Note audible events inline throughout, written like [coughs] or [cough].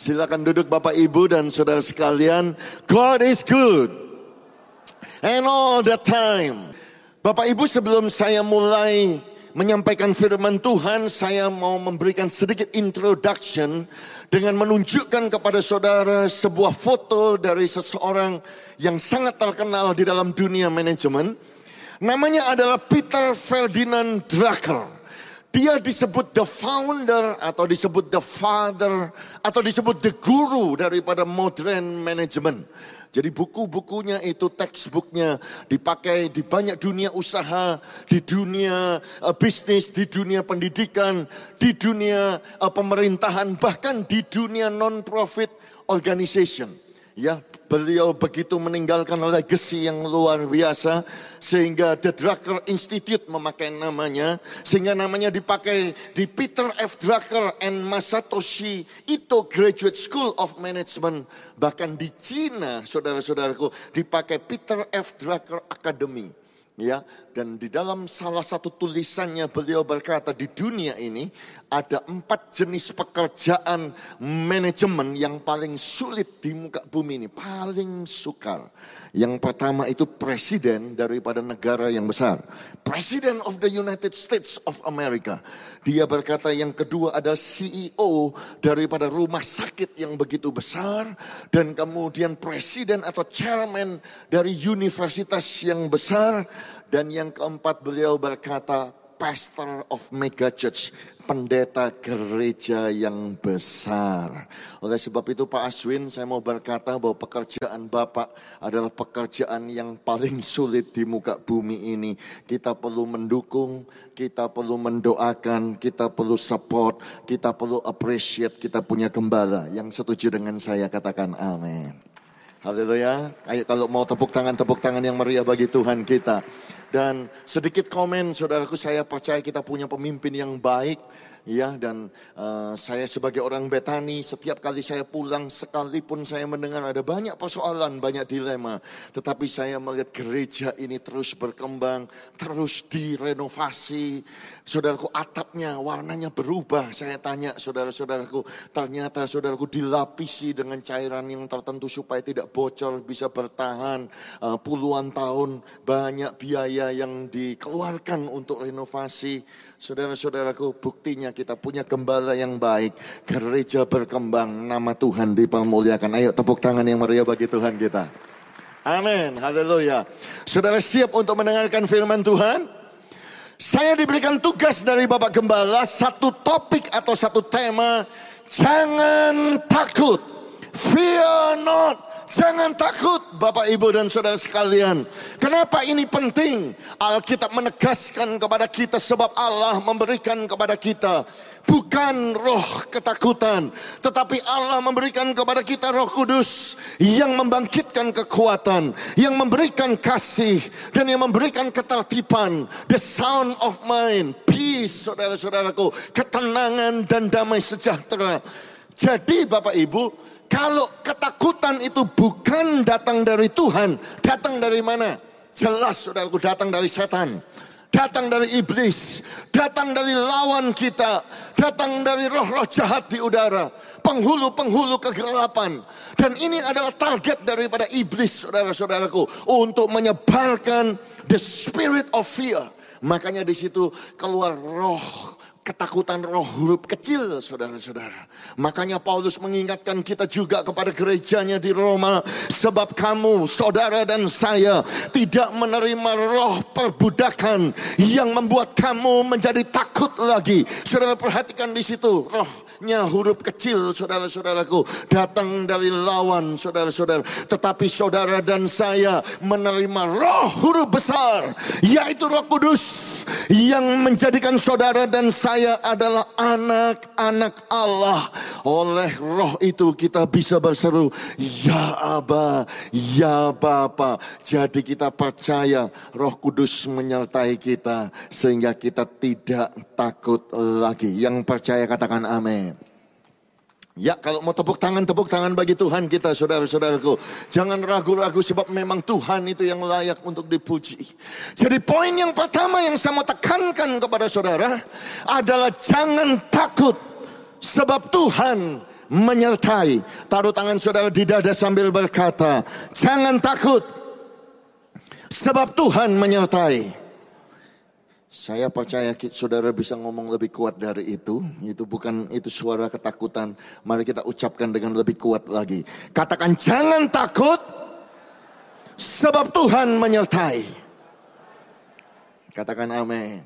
Silakan duduk Bapak Ibu dan Saudara sekalian. God is good. And all the time. Bapak Ibu sebelum saya mulai menyampaikan firman Tuhan, saya mau memberikan sedikit introduction dengan menunjukkan kepada saudara sebuah foto dari seseorang yang sangat terkenal di dalam dunia manajemen. Namanya adalah Peter Ferdinand Drucker. Dia disebut the founder atau disebut the father atau disebut the guru daripada modern management. Jadi buku-bukunya itu textbooknya dipakai di banyak dunia usaha, di dunia uh, bisnis, di dunia pendidikan, di dunia uh, pemerintahan, bahkan di dunia non-profit organization. Ya, beliau begitu meninggalkan legacy yang luar biasa sehingga The Drucker Institute memakai namanya sehingga namanya dipakai di Peter F. Drucker and Masatoshi Ito Graduate School of Management bahkan di Cina saudara-saudaraku dipakai Peter F. Drucker Academy ya dan di dalam salah satu tulisannya beliau berkata di dunia ini ada empat jenis pekerjaan manajemen yang paling sulit di muka bumi ini paling sukar. Yang pertama itu presiden daripada negara yang besar President of the United States of America. Dia berkata yang kedua ada CEO daripada rumah sakit yang begitu besar dan kemudian presiden atau chairman dari universitas yang besar dan yang keempat beliau berkata, pastor of mega church, pendeta gereja yang besar. Oleh sebab itu Pak Aswin saya mau berkata bahwa pekerjaan Bapak adalah pekerjaan yang paling sulit di muka bumi ini. Kita perlu mendukung, kita perlu mendoakan, kita perlu support, kita perlu appreciate, kita punya gembala. Yang setuju dengan saya katakan amin. Haleluya. Ayo kalau mau tepuk tangan, tepuk tangan yang meriah bagi Tuhan kita. Dan sedikit komen saudaraku saya percaya kita punya pemimpin yang baik ya dan uh, saya sebagai orang Betani setiap kali saya pulang sekalipun saya mendengar ada banyak persoalan, banyak dilema, tetapi saya melihat gereja ini terus berkembang, terus direnovasi. Saudaraku atapnya warnanya berubah. Saya tanya saudara-saudaraku, ternyata saudaraku dilapisi dengan cairan yang tertentu supaya tidak bocor, bisa bertahan uh, puluhan tahun, banyak biaya yang dikeluarkan untuk renovasi. Saudara-saudaraku, buktinya kita punya gembala yang baik. Gereja berkembang, nama Tuhan dipermuliakan. Ayo tepuk tangan yang meriah bagi Tuhan kita. Amin, haleluya. Saudara siap untuk mendengarkan firman Tuhan? Saya diberikan tugas dari Bapak Gembala, satu topik atau satu tema. Jangan takut, fear not. Jangan takut Bapak Ibu dan Saudara sekalian. Kenapa ini penting? Alkitab menegaskan kepada kita sebab Allah memberikan kepada kita bukan roh ketakutan, tetapi Allah memberikan kepada kita Roh Kudus yang membangkitkan kekuatan, yang memberikan kasih dan yang memberikan ketertiban, the sound of mind, peace saudara-saudaraku, ketenangan dan damai sejahtera. Jadi Bapak Ibu, kalau ketakutan itu bukan datang dari Tuhan, datang dari mana? Jelas saudaraku datang dari setan. Datang dari iblis, datang dari lawan kita, datang dari roh-roh jahat di udara, penghulu-penghulu kegelapan. Dan ini adalah target daripada iblis, saudara-saudaraku, untuk menyebarkan the spirit of fear. Makanya di situ keluar roh ketakutan roh huruf kecil saudara-saudara. Makanya Paulus mengingatkan kita juga kepada gerejanya di Roma. Sebab kamu saudara dan saya tidak menerima roh perbudakan yang membuat kamu menjadi takut lagi. Saudara perhatikan di situ rohnya huruf kecil saudara-saudaraku. Datang dari lawan saudara-saudara. Tetapi saudara dan saya menerima roh huruf besar. Yaitu roh kudus yang menjadikan saudara dan saya saya adalah anak-anak Allah. Oleh roh itu kita bisa berseru, Ya Aba, Ya Bapa. Jadi kita percaya roh kudus menyertai kita. Sehingga kita tidak takut lagi. Yang percaya katakan amin. Ya kalau mau tepuk tangan, tepuk tangan bagi Tuhan kita saudara-saudaraku. Jangan ragu-ragu sebab memang Tuhan itu yang layak untuk dipuji. Jadi poin yang pertama yang saya mau tekankan kepada saudara adalah jangan takut. Sebab Tuhan menyertai. Taruh tangan saudara di dada sambil berkata, jangan takut. Sebab Tuhan menyertai. Saya percaya saudara bisa ngomong lebih kuat dari itu. Itu bukan itu suara ketakutan. Mari kita ucapkan dengan lebih kuat lagi. Katakan jangan takut. Sebab Tuhan menyertai. Katakan amin.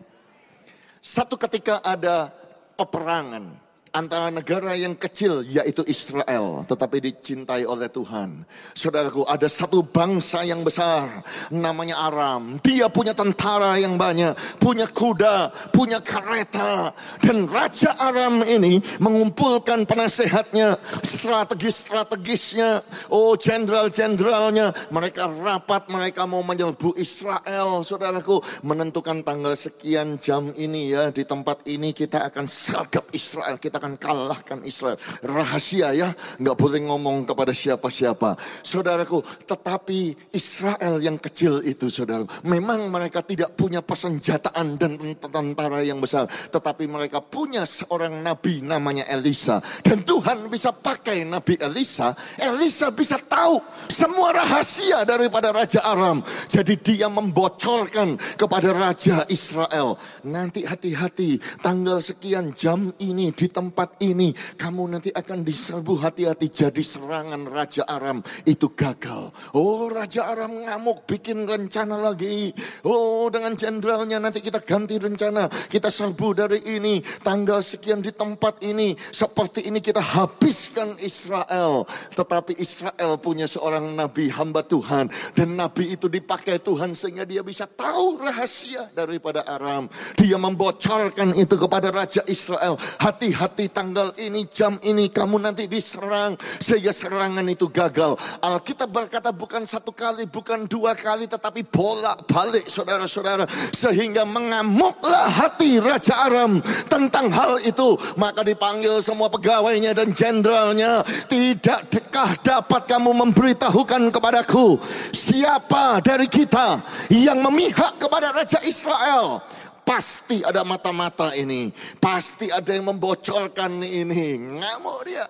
Satu ketika ada peperangan antara negara yang kecil yaitu Israel tetapi dicintai oleh Tuhan. Saudaraku ada satu bangsa yang besar namanya Aram. Dia punya tentara yang banyak, punya kuda, punya kereta dan raja Aram ini mengumpulkan penasehatnya, strategis-strategisnya, oh jenderal-jenderalnya, mereka rapat, mereka mau menyerbu Israel. Saudaraku menentukan tanggal sekian jam ini ya di tempat ini kita akan sergap Israel, kita kalahkan Israel. Rahasia ya, nggak boleh ngomong kepada siapa-siapa. Saudaraku, tetapi Israel yang kecil itu saudara, memang mereka tidak punya persenjataan dan tentara yang besar. Tetapi mereka punya seorang nabi namanya Elisa. Dan Tuhan bisa pakai nabi Elisa. Elisa bisa tahu semua rahasia daripada Raja Aram. Jadi dia membocorkan kepada Raja Israel. Nanti hati-hati tanggal sekian jam ini di tempat tempat ini kamu nanti akan diserbu hati-hati jadi serangan Raja Aram itu gagal. Oh Raja Aram ngamuk bikin rencana lagi. Oh dengan jenderalnya nanti kita ganti rencana. Kita serbu dari ini tanggal sekian di tempat ini. Seperti ini kita habiskan Israel. Tetapi Israel punya seorang nabi hamba Tuhan. Dan nabi itu dipakai Tuhan sehingga dia bisa tahu rahasia daripada Aram. Dia membocorkan itu kepada Raja Israel. Hati-hati di tanggal ini, jam ini kamu nanti diserang. Sehingga serangan itu gagal. Alkitab berkata bukan satu kali, bukan dua kali, tetapi bolak balik saudara-saudara. Sehingga mengamuklah hati Raja Aram tentang hal itu. Maka dipanggil semua pegawainya dan jenderalnya. Tidakkah dapat kamu memberitahukan kepadaku siapa dari kita yang memihak kepada Raja Israel? Pasti ada mata-mata ini. Pasti ada yang membocorkan ini. Ngamuk dia.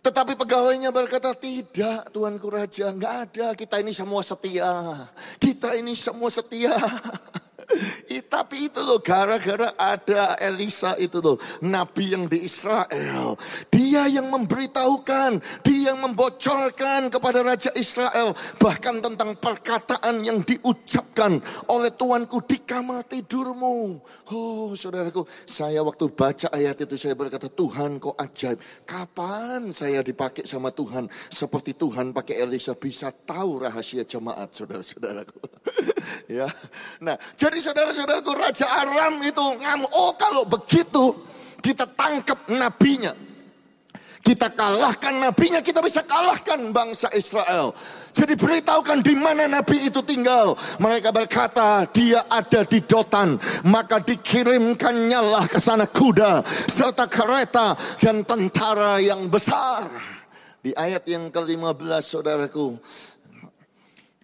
Tetapi pegawainya berkata, tidak Tuanku Raja, nggak ada. Kita ini semua setia. Kita ini semua setia. [laughs] [laughs] tapi itu loh gara-gara ada Elisa itu loh. Nabi yang di Israel. Dia yang memberitahukan. Dia yang membocorkan kepada Raja Israel. Bahkan tentang perkataan yang diucapkan oleh Tuanku di kamar tidurmu. Oh saudaraku. Saya waktu baca ayat itu saya berkata Tuhan kok ajaib. Kapan saya dipakai sama Tuhan. Seperti Tuhan pakai Elisa bisa tahu rahasia jemaat saudara-saudaraku. [laughs] ya. Nah jadi saudara-saudaraku Raja Aram itu ngamuk. Oh kalau begitu kita tangkap nabinya. Kita kalahkan nabinya, kita bisa kalahkan bangsa Israel. Jadi beritahukan di mana nabi itu tinggal. Mereka berkata dia ada di Dotan. Maka dikirimkannya lah ke sana kuda serta kereta dan tentara yang besar. Di ayat yang ke-15 saudaraku.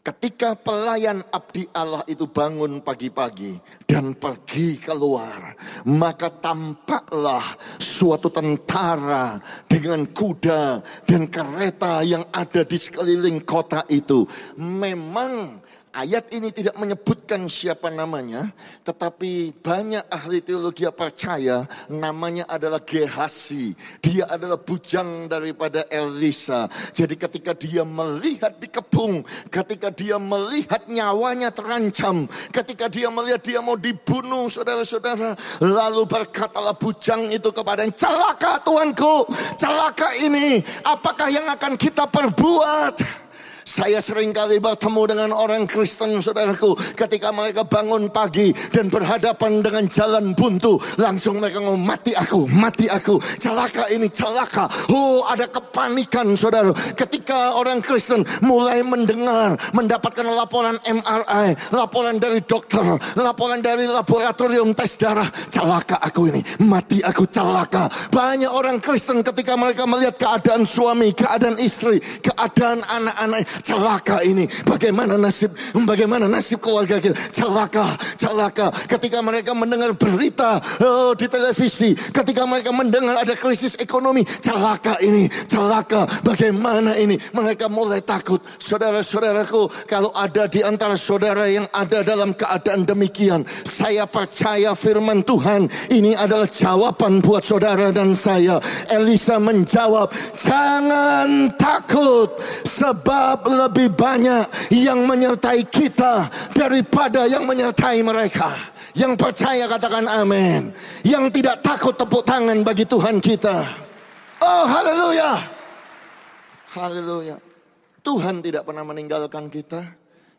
Ketika pelayan abdi Allah itu bangun pagi-pagi dan pergi keluar, maka tampaklah suatu tentara dengan kuda dan kereta yang ada di sekeliling kota itu. Memang Ayat ini tidak menyebutkan siapa namanya, tetapi banyak ahli teologi percaya namanya adalah Gehasi. Dia adalah bujang daripada Elisa. Jadi ketika dia melihat di kebun, ketika dia melihat nyawanya terancam, ketika dia melihat dia mau dibunuh saudara-saudara, lalu berkatalah bujang itu kepada celaka Tuanku, celaka ini, apakah yang akan kita perbuat? Saya sering kali bertemu dengan orang Kristen saudaraku. Ketika mereka bangun pagi dan berhadapan dengan jalan buntu. Langsung mereka ngomong mati aku, mati aku. Celaka ini, celaka. Oh ada kepanikan saudara. Ketika orang Kristen mulai mendengar, mendapatkan laporan MRI. Laporan dari dokter, laporan dari laboratorium tes darah. Celaka aku ini, mati aku celaka. Banyak orang Kristen ketika mereka melihat keadaan suami, keadaan istri, keadaan anak-anak celaka ini. Bagaimana nasib, bagaimana nasib keluarga kita? Celaka, celaka. Ketika mereka mendengar berita oh, di televisi, ketika mereka mendengar ada krisis ekonomi, celaka ini, celaka. Bagaimana ini? Mereka mulai takut. Saudara-saudaraku, kalau ada di antara saudara yang ada dalam keadaan demikian, saya percaya firman Tuhan ini adalah jawaban buat saudara dan saya. Elisa menjawab, jangan takut sebab lebih banyak yang menyertai kita daripada yang menyertai mereka. Yang percaya katakan amin. Yang tidak takut tepuk tangan bagi Tuhan kita. Oh haleluya. Haleluya. Tuhan tidak pernah meninggalkan kita.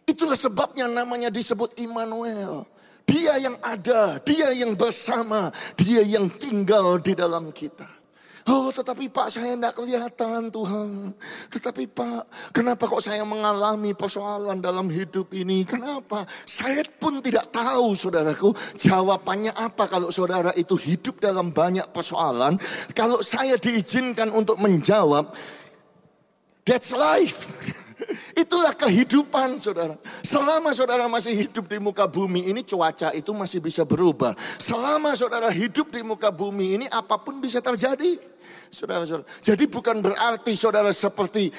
Itulah sebabnya namanya disebut Immanuel. Dia yang ada, dia yang bersama, dia yang tinggal di dalam kita. Oh tetapi Pak saya tidak kelihatan Tuhan. Tetapi Pak kenapa kok saya mengalami persoalan dalam hidup ini? Kenapa? Saya pun tidak tahu saudaraku jawabannya apa kalau saudara itu hidup dalam banyak persoalan. Kalau saya diizinkan untuk menjawab, that's life. [laughs] Itulah kehidupan saudara. Selama saudara masih hidup di muka bumi ini cuaca itu masih bisa berubah. Selama saudara hidup di muka bumi ini apa pun bisa terjadi. Saudara-saudara. Jadi bukan berarti saudara seperti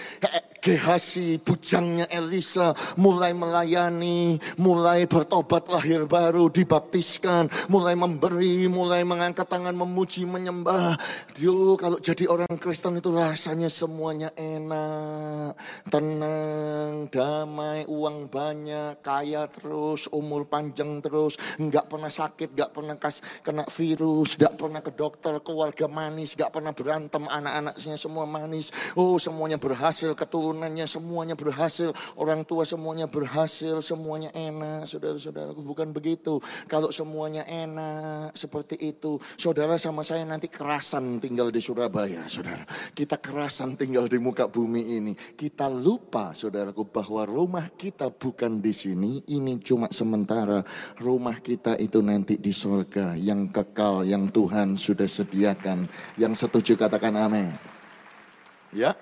Gehasi, bujangnya Elisa, mulai melayani, mulai bertobat lahir baru, dibaptiskan, mulai memberi, mulai mengangkat tangan memuji, menyembah. Yo, kalau jadi orang Kristen itu rasanya semuanya enak, tenang, damai, uang banyak, kaya terus, umur panjang terus, nggak pernah sakit, nggak pernah kas, kena virus, nggak pernah ke dokter, keluarga manis, nggak pernah berantem, anak-anaknya semua manis. Oh, semuanya berhasil, keturunannya semuanya berhasil, orang tua semuanya berhasil, semuanya enak. Saudara-saudaraku bukan begitu. Kalau semuanya enak seperti itu, saudara sama saya nanti kerasan tinggal di Surabaya, saudara. Kita kerasan tinggal di muka bumi ini. Kita lupa, saudaraku, bahwa rumah kita bukan di sini, ini cuma sementara. Rumah kita itu nanti di surga yang kekal, yang Tuhan sudah sediakan. Yang setuju katakan amin. Ya,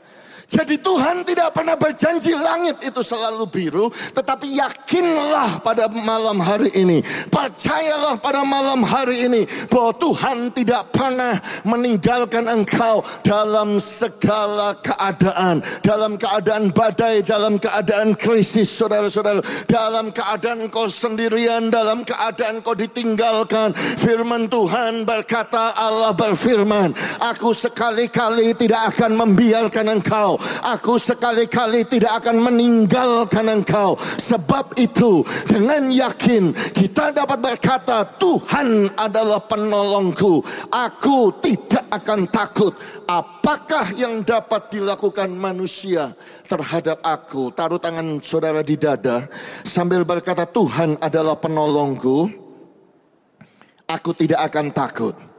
jadi Tuhan tidak pernah berjanji langit itu selalu biru, tetapi yakinlah pada malam hari ini, percayalah pada malam hari ini bahwa Tuhan tidak pernah meninggalkan engkau dalam segala keadaan, dalam keadaan badai, dalam keadaan krisis, saudara-saudara, dalam keadaan kau sendirian, dalam keadaan kau ditinggalkan. Firman Tuhan berkata, Allah berfirman, aku sekali-kali tidak akan membiarkan engkau Aku sekali-kali tidak akan meninggalkan engkau. Sebab itu dengan yakin kita dapat berkata Tuhan adalah penolongku. Aku tidak akan takut. Apakah yang dapat dilakukan manusia terhadap aku? Taruh tangan saudara di dada sambil berkata Tuhan adalah penolongku. Aku tidak akan takut.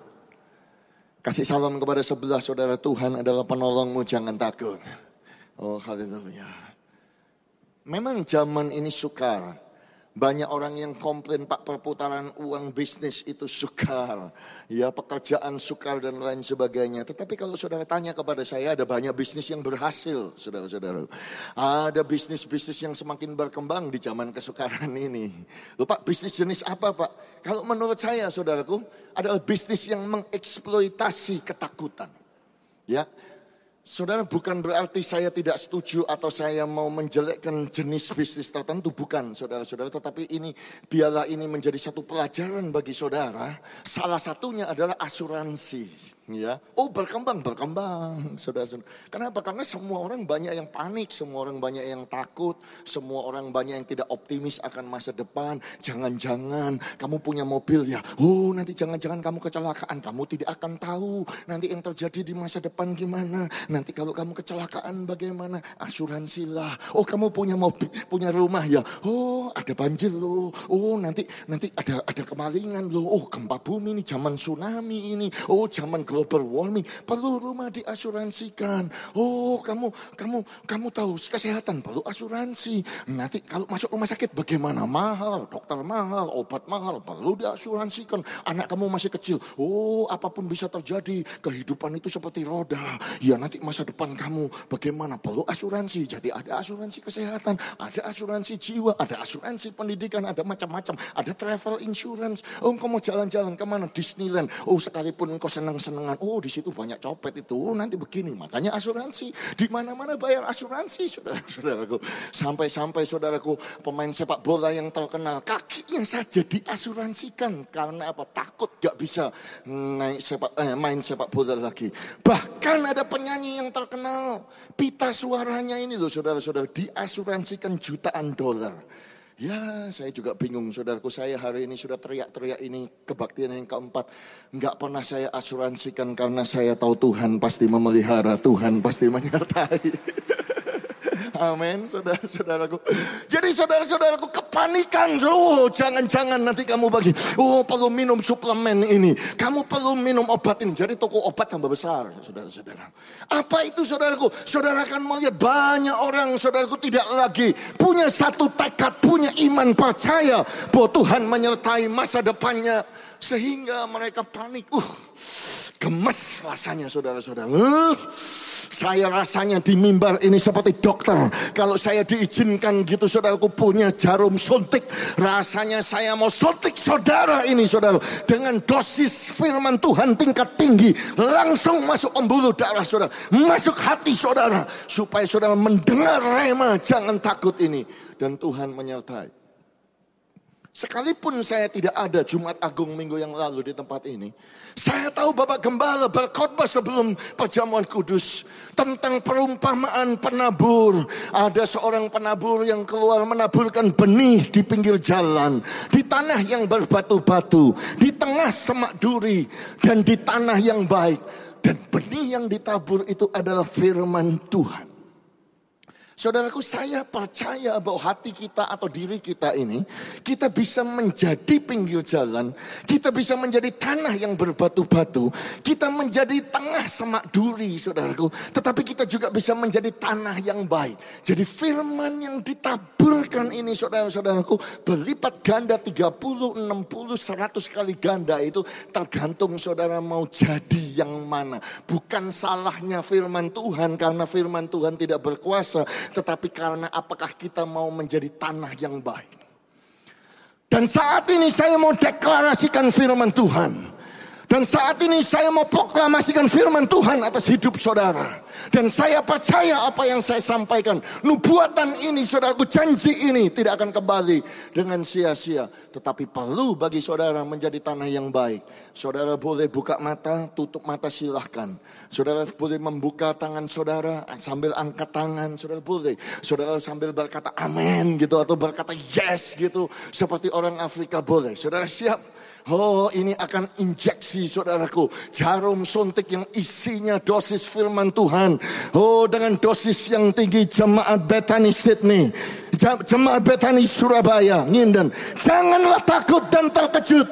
Kasih salam kepada sebelah saudara Tuhan adalah penolongmu jangan takut. Oh haleluya. Memang zaman ini sukar. Banyak orang yang komplain Pak perputaran uang bisnis itu sukar. Ya pekerjaan sukar dan lain sebagainya. Tetapi kalau saudara tanya kepada saya ada banyak bisnis yang berhasil saudara-saudara. Ada bisnis-bisnis yang semakin berkembang di zaman kesukaran ini. Loh Pak bisnis jenis apa Pak? Kalau menurut saya saudaraku adalah bisnis yang mengeksploitasi ketakutan. Ya, Saudara bukan berarti saya tidak setuju atau saya mau menjelekkan jenis bisnis tertentu. Bukan saudara-saudara. Tetapi ini biarlah ini menjadi satu pelajaran bagi saudara. Salah satunya adalah asuransi ya. Oh berkembang berkembang [laughs] saudara-saudara. Kenapa? Karena semua orang banyak yang panik semua orang banyak yang takut semua orang banyak yang tidak optimis akan masa depan. Jangan-jangan kamu punya mobil ya. Oh nanti jangan-jangan kamu kecelakaan. Kamu tidak akan tahu nanti yang terjadi di masa depan gimana. Nanti kalau kamu kecelakaan bagaimana? Asuransilah. Oh kamu punya mobil punya rumah ya? Oh ada banjir loh. Oh nanti nanti ada ada kemalingan loh. Oh gempa bumi ini zaman tsunami ini. Oh zaman global warming, perlu rumah diasuransikan. Oh, kamu kamu kamu tahu kesehatan perlu asuransi. Nanti kalau masuk rumah sakit bagaimana? Mahal, dokter mahal, obat mahal, perlu diasuransikan. Anak kamu masih kecil. Oh, apa pun bisa terjadi. Kehidupan itu seperti roda. Ya nanti masa depan kamu bagaimana? Perlu asuransi. Jadi ada asuransi kesehatan, ada asuransi jiwa, ada asuransi pendidikan, ada macam-macam. Ada travel insurance. Oh, kamu mau jalan-jalan ke mana? Disneyland. Oh, sekalipun engkau senang-senangan. Oh, di situ banyak copet itu. Oh, nanti begini. Makanya asuransi. Di mana-mana bayar asuransi, [laughs] saudara-saudaraku. Sampai-sampai saudaraku, pemain sepak bola yang terkenal. Kakinya saja diasuransikan. Karena apa? Takut gak bisa naik sepak, eh, main sepak bola lagi. Bahkan ada penyanyi yang terkenal. Pita suaranya ini loh saudara-saudara. Diasuransikan jutaan dolar. Ya saya juga bingung saudaraku saya hari ini sudah teriak-teriak ini kebaktian yang keempat. Enggak pernah saya asuransikan karena saya tahu Tuhan pasti memelihara, Tuhan pasti menyertai. [laughs] [laughs] Amin, saudara-saudaraku. Jadi saudara-saudaraku kepanikan. Oh, jangan-jangan nanti kamu bagi. Oh, perlu minum suplemen ini. Kamu perlu minum obat ini. Jadi toko obat tambah besar, saudara-saudara. Apa itu saudaraku? Saudara akan melihat banyak orang, saudaraku tidak lagi punya satu tekad, punya iman percaya bahwa Tuhan menyertai masa depannya. Sehingga mereka panik. Uh, gemes rasanya saudara-saudara. Uh, saya rasanya di mimbar ini seperti dokter. Kalau saya diizinkan gitu saudaraku punya jarum suntik. Rasanya saya mau suntik saudara ini saudara. Dengan dosis firman Tuhan tingkat tinggi. Langsung masuk pembuluh darah saudara. Masuk hati saudara. Supaya saudara mendengar rema jangan takut ini. Dan Tuhan menyertai. Sekalipun saya tidak ada Jumat Agung minggu yang lalu di tempat ini. Saya tahu Bapak Gembala berkhotbah sebelum perjamuan kudus. Tentang perumpamaan penabur. Ada seorang penabur yang keluar menaburkan benih di pinggir jalan. Di tanah yang berbatu-batu. Di tengah semak duri. Dan di tanah yang baik. Dan benih yang ditabur itu adalah firman Tuhan. Saudaraku, saya percaya bahwa hati kita atau diri kita ini, kita bisa menjadi pinggir jalan, kita bisa menjadi tanah yang berbatu-batu, kita menjadi tengah semak duri, saudaraku. Tetapi kita juga bisa menjadi tanah yang baik. Jadi firman yang ditaburkan ini, saudara-saudaraku, berlipat ganda 30, 60, 100 kali ganda itu tergantung saudara mau jadi yang mana. Bukan salahnya firman Tuhan, karena firman Tuhan tidak berkuasa tetapi karena apakah kita mau menjadi tanah yang baik. Dan saat ini saya mau deklarasikan firman Tuhan. Dan saat ini saya mau proklamasikan firman Tuhan atas hidup saudara. Dan saya percaya apa yang saya sampaikan. Nubuatan ini, saudaraku janji ini tidak akan kembali dengan sia-sia. Tetapi perlu bagi saudara menjadi tanah yang baik. Saudara boleh buka mata, tutup mata silahkan. Saudara boleh membuka tangan saudara sambil angkat tangan. Saudara boleh. Saudara sambil berkata amin gitu. Atau berkata yes gitu. Seperti orang Afrika boleh. Saudara siap? Oh ini akan injeksi saudaraku. Jarum suntik yang isinya dosis firman Tuhan. Oh dengan dosis yang tinggi jemaat Bethany Sydney. Jemaat Bethany Surabaya. Nginden. Janganlah takut dan terkejut.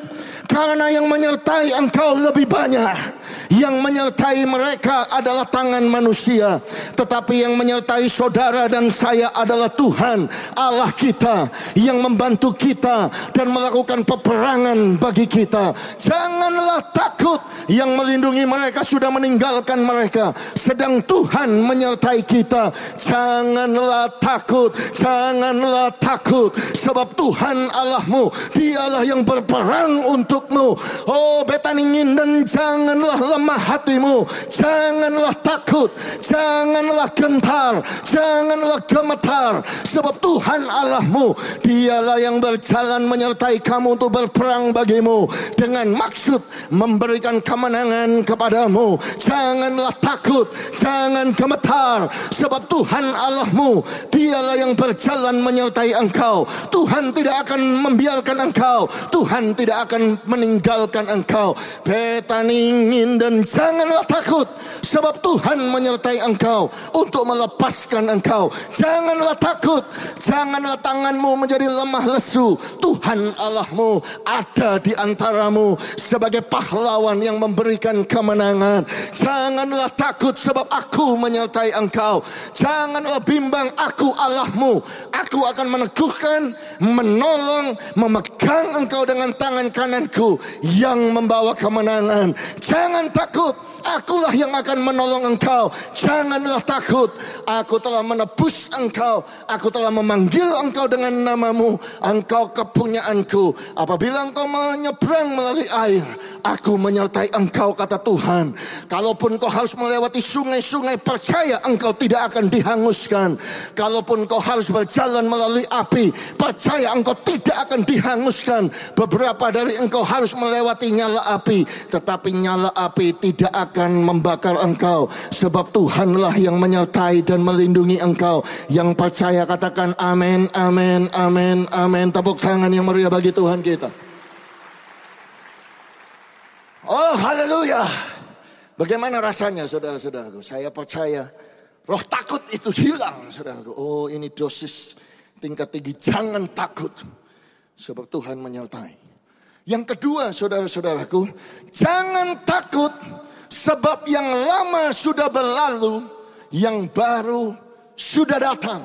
Karena yang menyertai engkau lebih banyak. Yang menyertai mereka adalah tangan manusia. Tetapi yang menyertai saudara dan saya adalah Tuhan. Allah kita. Yang membantu kita. Dan melakukan peperangan bagi kita. Janganlah takut. Yang melindungi mereka sudah meninggalkan mereka. Sedang Tuhan menyertai kita. Janganlah takut. Janganlah takut. Sebab Tuhan Allahmu. Dialah yang berperang untuk untukmu. Oh Betani dan janganlah lemah hatimu. Janganlah takut. Janganlah gentar. Janganlah gemetar. Sebab Tuhan Allahmu. Dialah yang berjalan menyertai kamu untuk berperang bagimu. Dengan maksud memberikan kemenangan kepadamu. Janganlah takut. Jangan gemetar. Sebab Tuhan Allahmu. Dialah yang berjalan menyertai engkau. Tuhan tidak akan membiarkan engkau. Tuhan tidak akan meninggalkan engkau. Betani Dan janganlah takut sebab Tuhan menyertai engkau untuk melepaskan engkau. Janganlah takut, janganlah tanganmu menjadi lemah lesu. Tuhan Allahmu ada di antaramu sebagai pahlawan yang memberikan kemenangan. Janganlah takut sebab aku menyertai engkau. Janganlah bimbang aku Allahmu. Aku akan meneguhkan, menolong, memegang engkau dengan tangan kananku yang membawa kemenangan. Jangan takut, akulah yang akan menolong engkau. Janganlah takut, aku telah menebus engkau. Aku telah memanggil engkau dengan namamu. Engkau kepunyaanku. Apabila engkau menyeberang melalui air, aku menyertai engkau kata Tuhan. Kalaupun kau harus melewati sungai-sungai, percaya engkau tidak akan dihanguskan. Kalaupun kau harus berjalan melalui api, percaya engkau tidak akan dihanguskan. Beberapa dari engkau harus melewati nyala api, tetapi nyala api tidak akan membakar engkau sebab Tuhanlah yang menyertai dan melindungi engkau. Yang percaya katakan amin, amin, amin, amin. Tepuk tangan yang meriah bagi Tuhan kita. Oh haleluya. Bagaimana rasanya saudara-saudaraku? Saya percaya roh takut itu hilang saudaraku. Oh ini dosis tingkat tinggi. Jangan takut. Sebab Tuhan menyertai. Yang kedua saudara-saudaraku. Jangan takut Sebab yang lama sudah berlalu, yang baru sudah datang.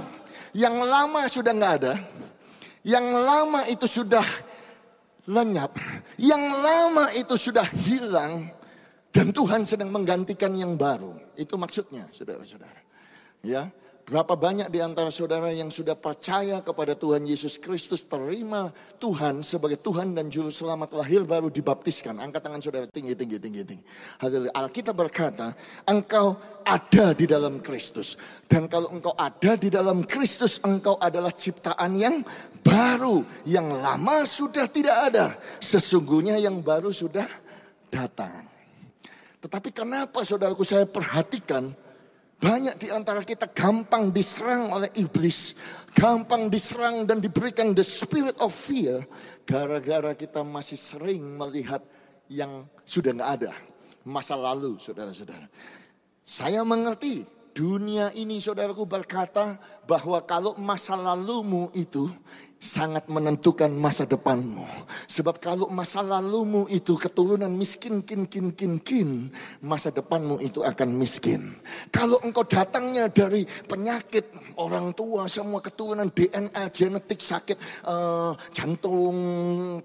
Yang lama sudah nggak ada, yang lama itu sudah lenyap, yang lama itu sudah hilang, dan Tuhan sedang menggantikan yang baru. Itu maksudnya, saudara-saudara. Ya, Berapa banyak di antara saudara yang sudah percaya kepada Tuhan Yesus Kristus, terima Tuhan sebagai Tuhan dan Juru Selamat lahir baru dibaptiskan. Angkat tangan saudara tinggi, tinggi, tinggi, tinggi. Alkitab berkata, engkau ada di dalam Kristus. Dan kalau engkau ada di dalam Kristus, engkau adalah ciptaan yang baru. Yang lama sudah tidak ada. Sesungguhnya yang baru sudah datang. Tetapi kenapa saudaraku saya perhatikan, banyak di antara kita gampang diserang oleh iblis, gampang diserang dan diberikan the spirit of fear, gara-gara kita masih sering melihat yang sudah nggak ada, masa lalu, saudara-saudara. Saya mengerti dunia ini, saudaraku berkata bahwa kalau masa lalumu itu sangat menentukan masa depanmu. Sebab kalau masa lalumu itu keturunan miskin, kin, kin, kin, kin, masa depanmu itu akan miskin. Kalau engkau datangnya dari penyakit orang tua, semua keturunan DNA, genetik, sakit, uh, jantung,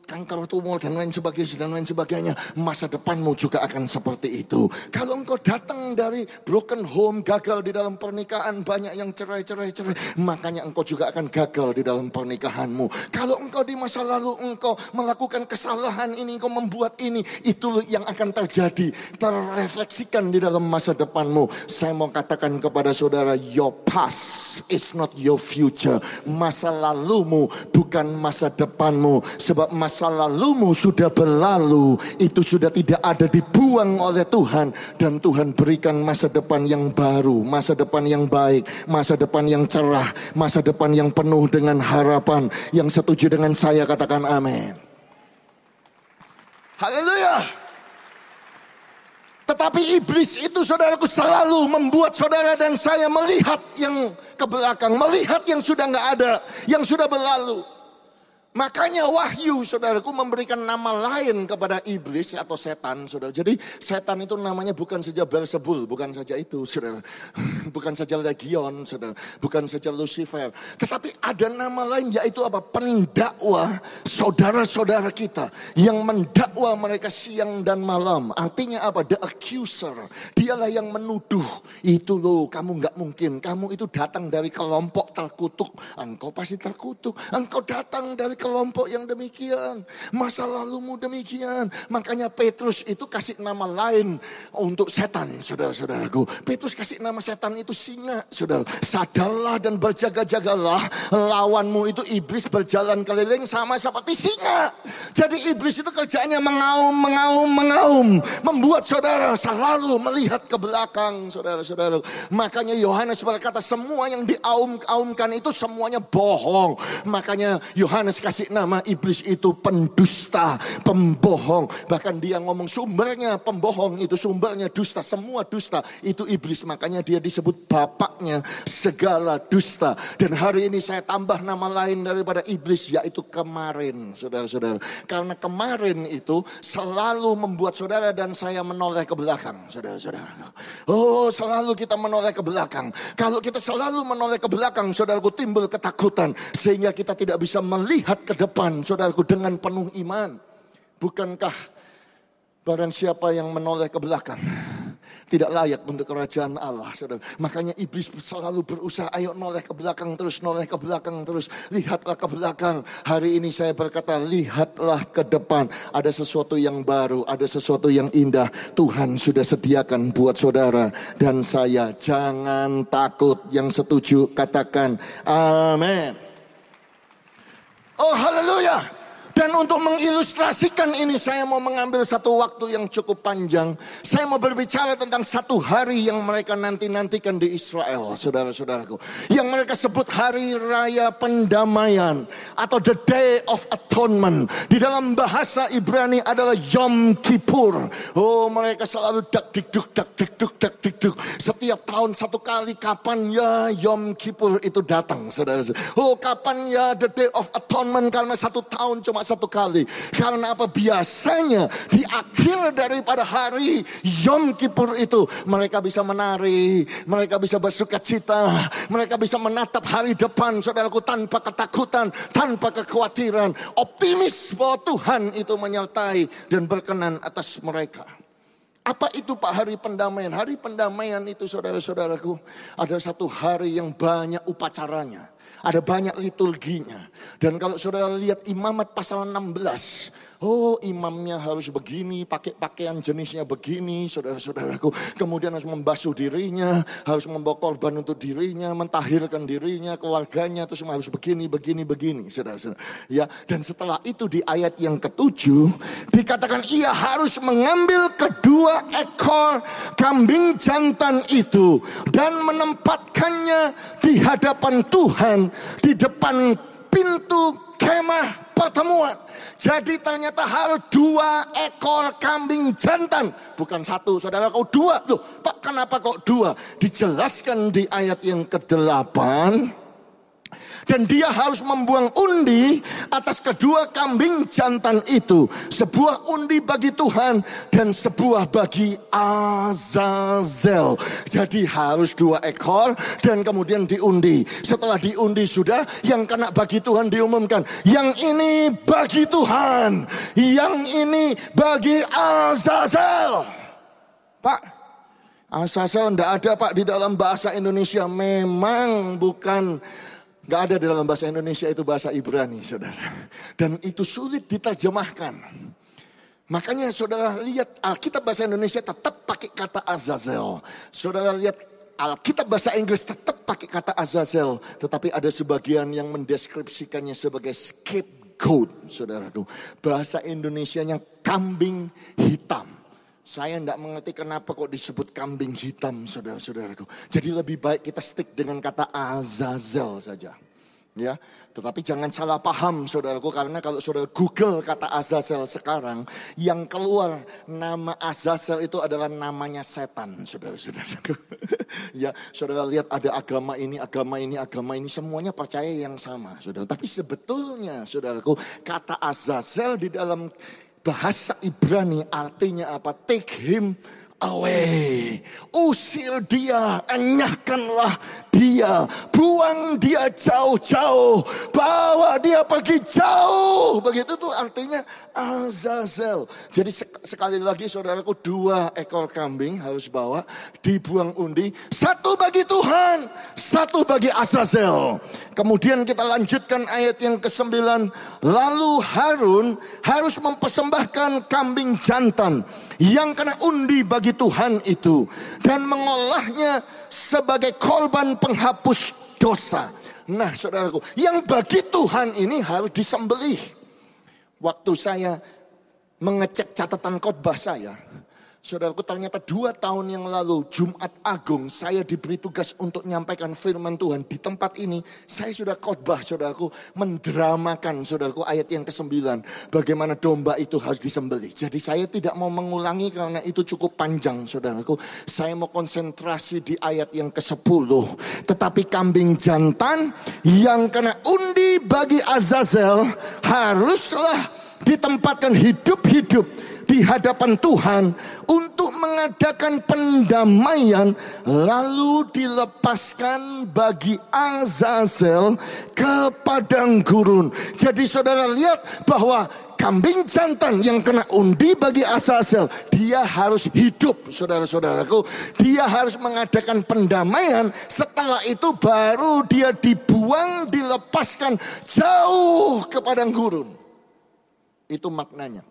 kanker tumor, dan lain sebagainya, dan lain sebagainya, masa depanmu juga akan seperti itu. Kalau engkau datang dari broken home, gagal di dalam pernikahan, banyak yang cerai, cerai, cerai, makanya engkau juga akan gagal di dalam pernikahan pernikahanmu. Kalau engkau di masa lalu engkau melakukan kesalahan ini, engkau membuat ini, itu yang akan terjadi. Terrefleksikan di dalam masa depanmu. Saya mau katakan kepada saudara, your past is not your future. Masa lalumu bukan masa depanmu. Sebab masa lalumu sudah berlalu. Itu sudah tidak ada dibuang oleh Tuhan. Dan Tuhan berikan masa depan yang baru. Masa depan yang baik. Masa depan yang cerah. Masa depan yang penuh dengan harapan. Yang setuju dengan saya katakan amin. Haleluya. Tetapi iblis itu saudaraku selalu membuat saudara dan saya melihat yang ke belakang. Melihat yang sudah nggak ada. Yang sudah berlalu. Makanya wahyu saudaraku memberikan nama lain kepada iblis atau setan saudara. Jadi setan itu namanya bukan saja Beelzebul, bukan saja itu saudara. [laughs] Bukan saja Legion saudara, bukan saja Lucifer. Tetapi ada nama lain yaitu apa? Pendakwa saudara-saudara kita yang mendakwa mereka siang dan malam. Artinya apa? The accuser. Dialah yang menuduh. Itu loh kamu nggak mungkin. Kamu itu datang dari kelompok terkutuk. Engkau pasti terkutuk. Engkau datang dari kelompok yang demikian. Masa lalumu demikian. Makanya Petrus itu kasih nama lain untuk setan, saudara-saudaraku. Petrus kasih nama setan itu singa, saudara. Sadarlah dan berjaga-jagalah. Lawanmu itu iblis berjalan keliling sama seperti singa. Jadi iblis itu kerjanya mengaum, mengaum, mengaum. Membuat saudara selalu melihat ke belakang, saudara-saudara. Makanya Yohanes berkata semua yang diaum-aumkan itu semuanya bohong. Makanya Yohanes kasih nama iblis itu pendusta, pembohong. Bahkan dia ngomong sumbernya pembohong itu sumbernya dusta, semua dusta itu iblis. Makanya dia disebut bapaknya segala dusta. Dan hari ini saya tambah nama lain daripada iblis yaitu kemarin, saudara-saudara. Karena kemarin itu selalu membuat saudara dan saya menoleh ke belakang, saudara-saudara. Oh, selalu kita menoleh ke belakang. Kalau kita selalu menoleh ke belakang, saudaraku timbul ketakutan sehingga kita tidak bisa melihat ke depan, saudaraku dengan penuh iman. Bukankah barang siapa yang menoleh ke belakang tidak layak untuk kerajaan Allah. Saudara. Makanya iblis selalu berusaha, ayo noleh ke belakang terus, noleh ke belakang terus. Lihatlah ke belakang. Hari ini saya berkata, lihatlah ke depan. Ada sesuatu yang baru, ada sesuatu yang indah. Tuhan sudah sediakan buat saudara dan saya. Jangan takut. Yang setuju katakan amin. Oh haleluya. Dan untuk mengilustrasikan ini saya mau mengambil satu waktu yang cukup panjang. Saya mau berbicara tentang satu hari yang mereka nanti-nantikan di Israel, saudara-saudaraku. Yang mereka sebut hari raya pendamaian atau the day of atonement. Di dalam bahasa Ibrani adalah Yom Kippur. Oh mereka selalu dak dikduk dak dikduk dak dikduk. Setiap tahun satu kali kapan ya Yom Kippur itu datang, saudara. Oh kapan ya the day of atonement karena satu tahun cuma satu kali. Karena apa? Biasanya di akhir daripada hari Yom Kippur itu mereka bisa menari, mereka bisa bersuka cita, mereka bisa menatap hari depan saudaraku tanpa ketakutan, tanpa kekhawatiran, optimis bahwa Tuhan itu menyertai dan berkenan atas mereka. Apa itu Pak hari pendamaian? Hari pendamaian itu saudara-saudaraku ada satu hari yang banyak upacaranya. Ada banyak liturginya. Dan kalau saudara lihat imamat pasal 16. Oh imamnya harus begini, pakai pakaian jenisnya begini, saudara-saudaraku. Kemudian harus membasuh dirinya, harus membawa korban untuk dirinya, mentahirkan dirinya, keluarganya, terus harus begini, begini, begini, saudara-saudara. Ya, dan setelah itu di ayat yang ketujuh, dikatakan ia harus mengambil kedua ekor kambing jantan itu dan menempatkannya di hadapan Tuhan di depan pintu kemah pertemuan. Jadi ternyata harus dua ekor kambing jantan. Bukan satu, saudara kau dua. Loh, Pak kenapa kok dua? Dijelaskan di ayat yang ke-8 dan dia harus membuang undi atas kedua kambing jantan itu. Sebuah undi bagi Tuhan dan sebuah bagi Azazel. Jadi harus dua ekor dan kemudian diundi. Setelah diundi sudah yang kena bagi Tuhan diumumkan. Yang ini bagi Tuhan. Yang ini bagi Azazel. Pak, Azazel tidak ada pak di dalam bahasa Indonesia. Memang bukan Gak ada dalam bahasa Indonesia itu bahasa Ibrani, saudara. Dan itu sulit diterjemahkan. Makanya saudara lihat Alkitab bahasa Indonesia tetap pakai kata Azazel. Saudara lihat Alkitab bahasa Inggris tetap pakai kata Azazel. Tetapi ada sebagian yang mendeskripsikannya sebagai scapegoat, saudaraku. Bahasa Indonesianya kambing hitam. Saya tidak mengerti kenapa kok disebut kambing hitam saudara-saudaraku. Jadi lebih baik kita stick dengan kata Azazel saja. Ya, tetapi jangan salah paham saudaraku karena kalau saudara Google kata Azazel sekarang yang keluar nama Azazel itu adalah namanya setan saudara-saudaraku. [laughs] ya, saudara lihat ada agama ini, agama ini, agama ini semuanya percaya yang sama saudara. Tapi sebetulnya saudaraku kata Azazel di dalam Bahasa Ibrani artinya apa? Take him away. Usir dia, enyahkanlah dia, buang dia jauh-jauh, bawa dia pergi jauh. Begitu tuh artinya Azazel. Jadi sekali lagi saudaraku dua ekor kambing harus bawa, dibuang undi. Satu bagi Tuhan, satu bagi Azazel. Kemudian kita lanjutkan ayat yang ke-9. Lalu Harun harus mempersembahkan kambing jantan yang kena undi bagi Tuhan itu. Dan mengolahnya sebagai korban penghapus dosa. Nah saudaraku, yang bagi Tuhan ini harus disembelih. Waktu saya mengecek catatan khotbah saya, Saudaraku ternyata dua tahun yang lalu Jumat Agung saya diberi tugas untuk menyampaikan firman Tuhan di tempat ini. Saya sudah khotbah saudaraku mendramakan saudaraku ayat yang ke-9. Bagaimana domba itu harus disembelih. Jadi saya tidak mau mengulangi karena itu cukup panjang saudaraku. Saya mau konsentrasi di ayat yang ke-10. Tetapi kambing jantan yang kena undi bagi Azazel haruslah ditempatkan hidup-hidup di hadapan Tuhan untuk mengadakan pendamaian lalu dilepaskan bagi Azazel ke padang gurun. Jadi saudara lihat bahwa kambing jantan yang kena undi bagi Azazel, dia harus hidup, saudara-saudaraku. Dia harus mengadakan pendamaian. Setelah itu baru dia dibuang, dilepaskan jauh ke padang gurun. Itu maknanya.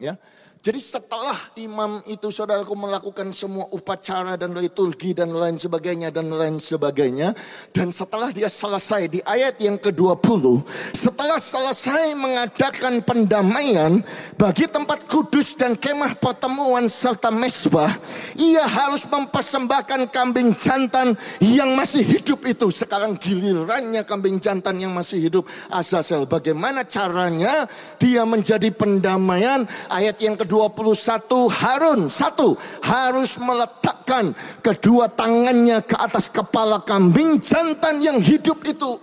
Ya. Jadi setelah imam itu saudaraku melakukan semua upacara dan liturgi dan lain sebagainya dan lain sebagainya. Dan setelah dia selesai di ayat yang ke-20. Setelah selesai mengadakan pendamaian bagi tempat kudus dan kemah pertemuan serta mesbah. Ia harus mempersembahkan kambing jantan yang masih hidup itu. Sekarang gilirannya kambing jantan yang masih hidup Azazel. Bagaimana caranya dia menjadi pendamaian ayat yang ke 21 Harun satu harus meletakkan kedua tangannya ke atas kepala kambing jantan yang hidup itu.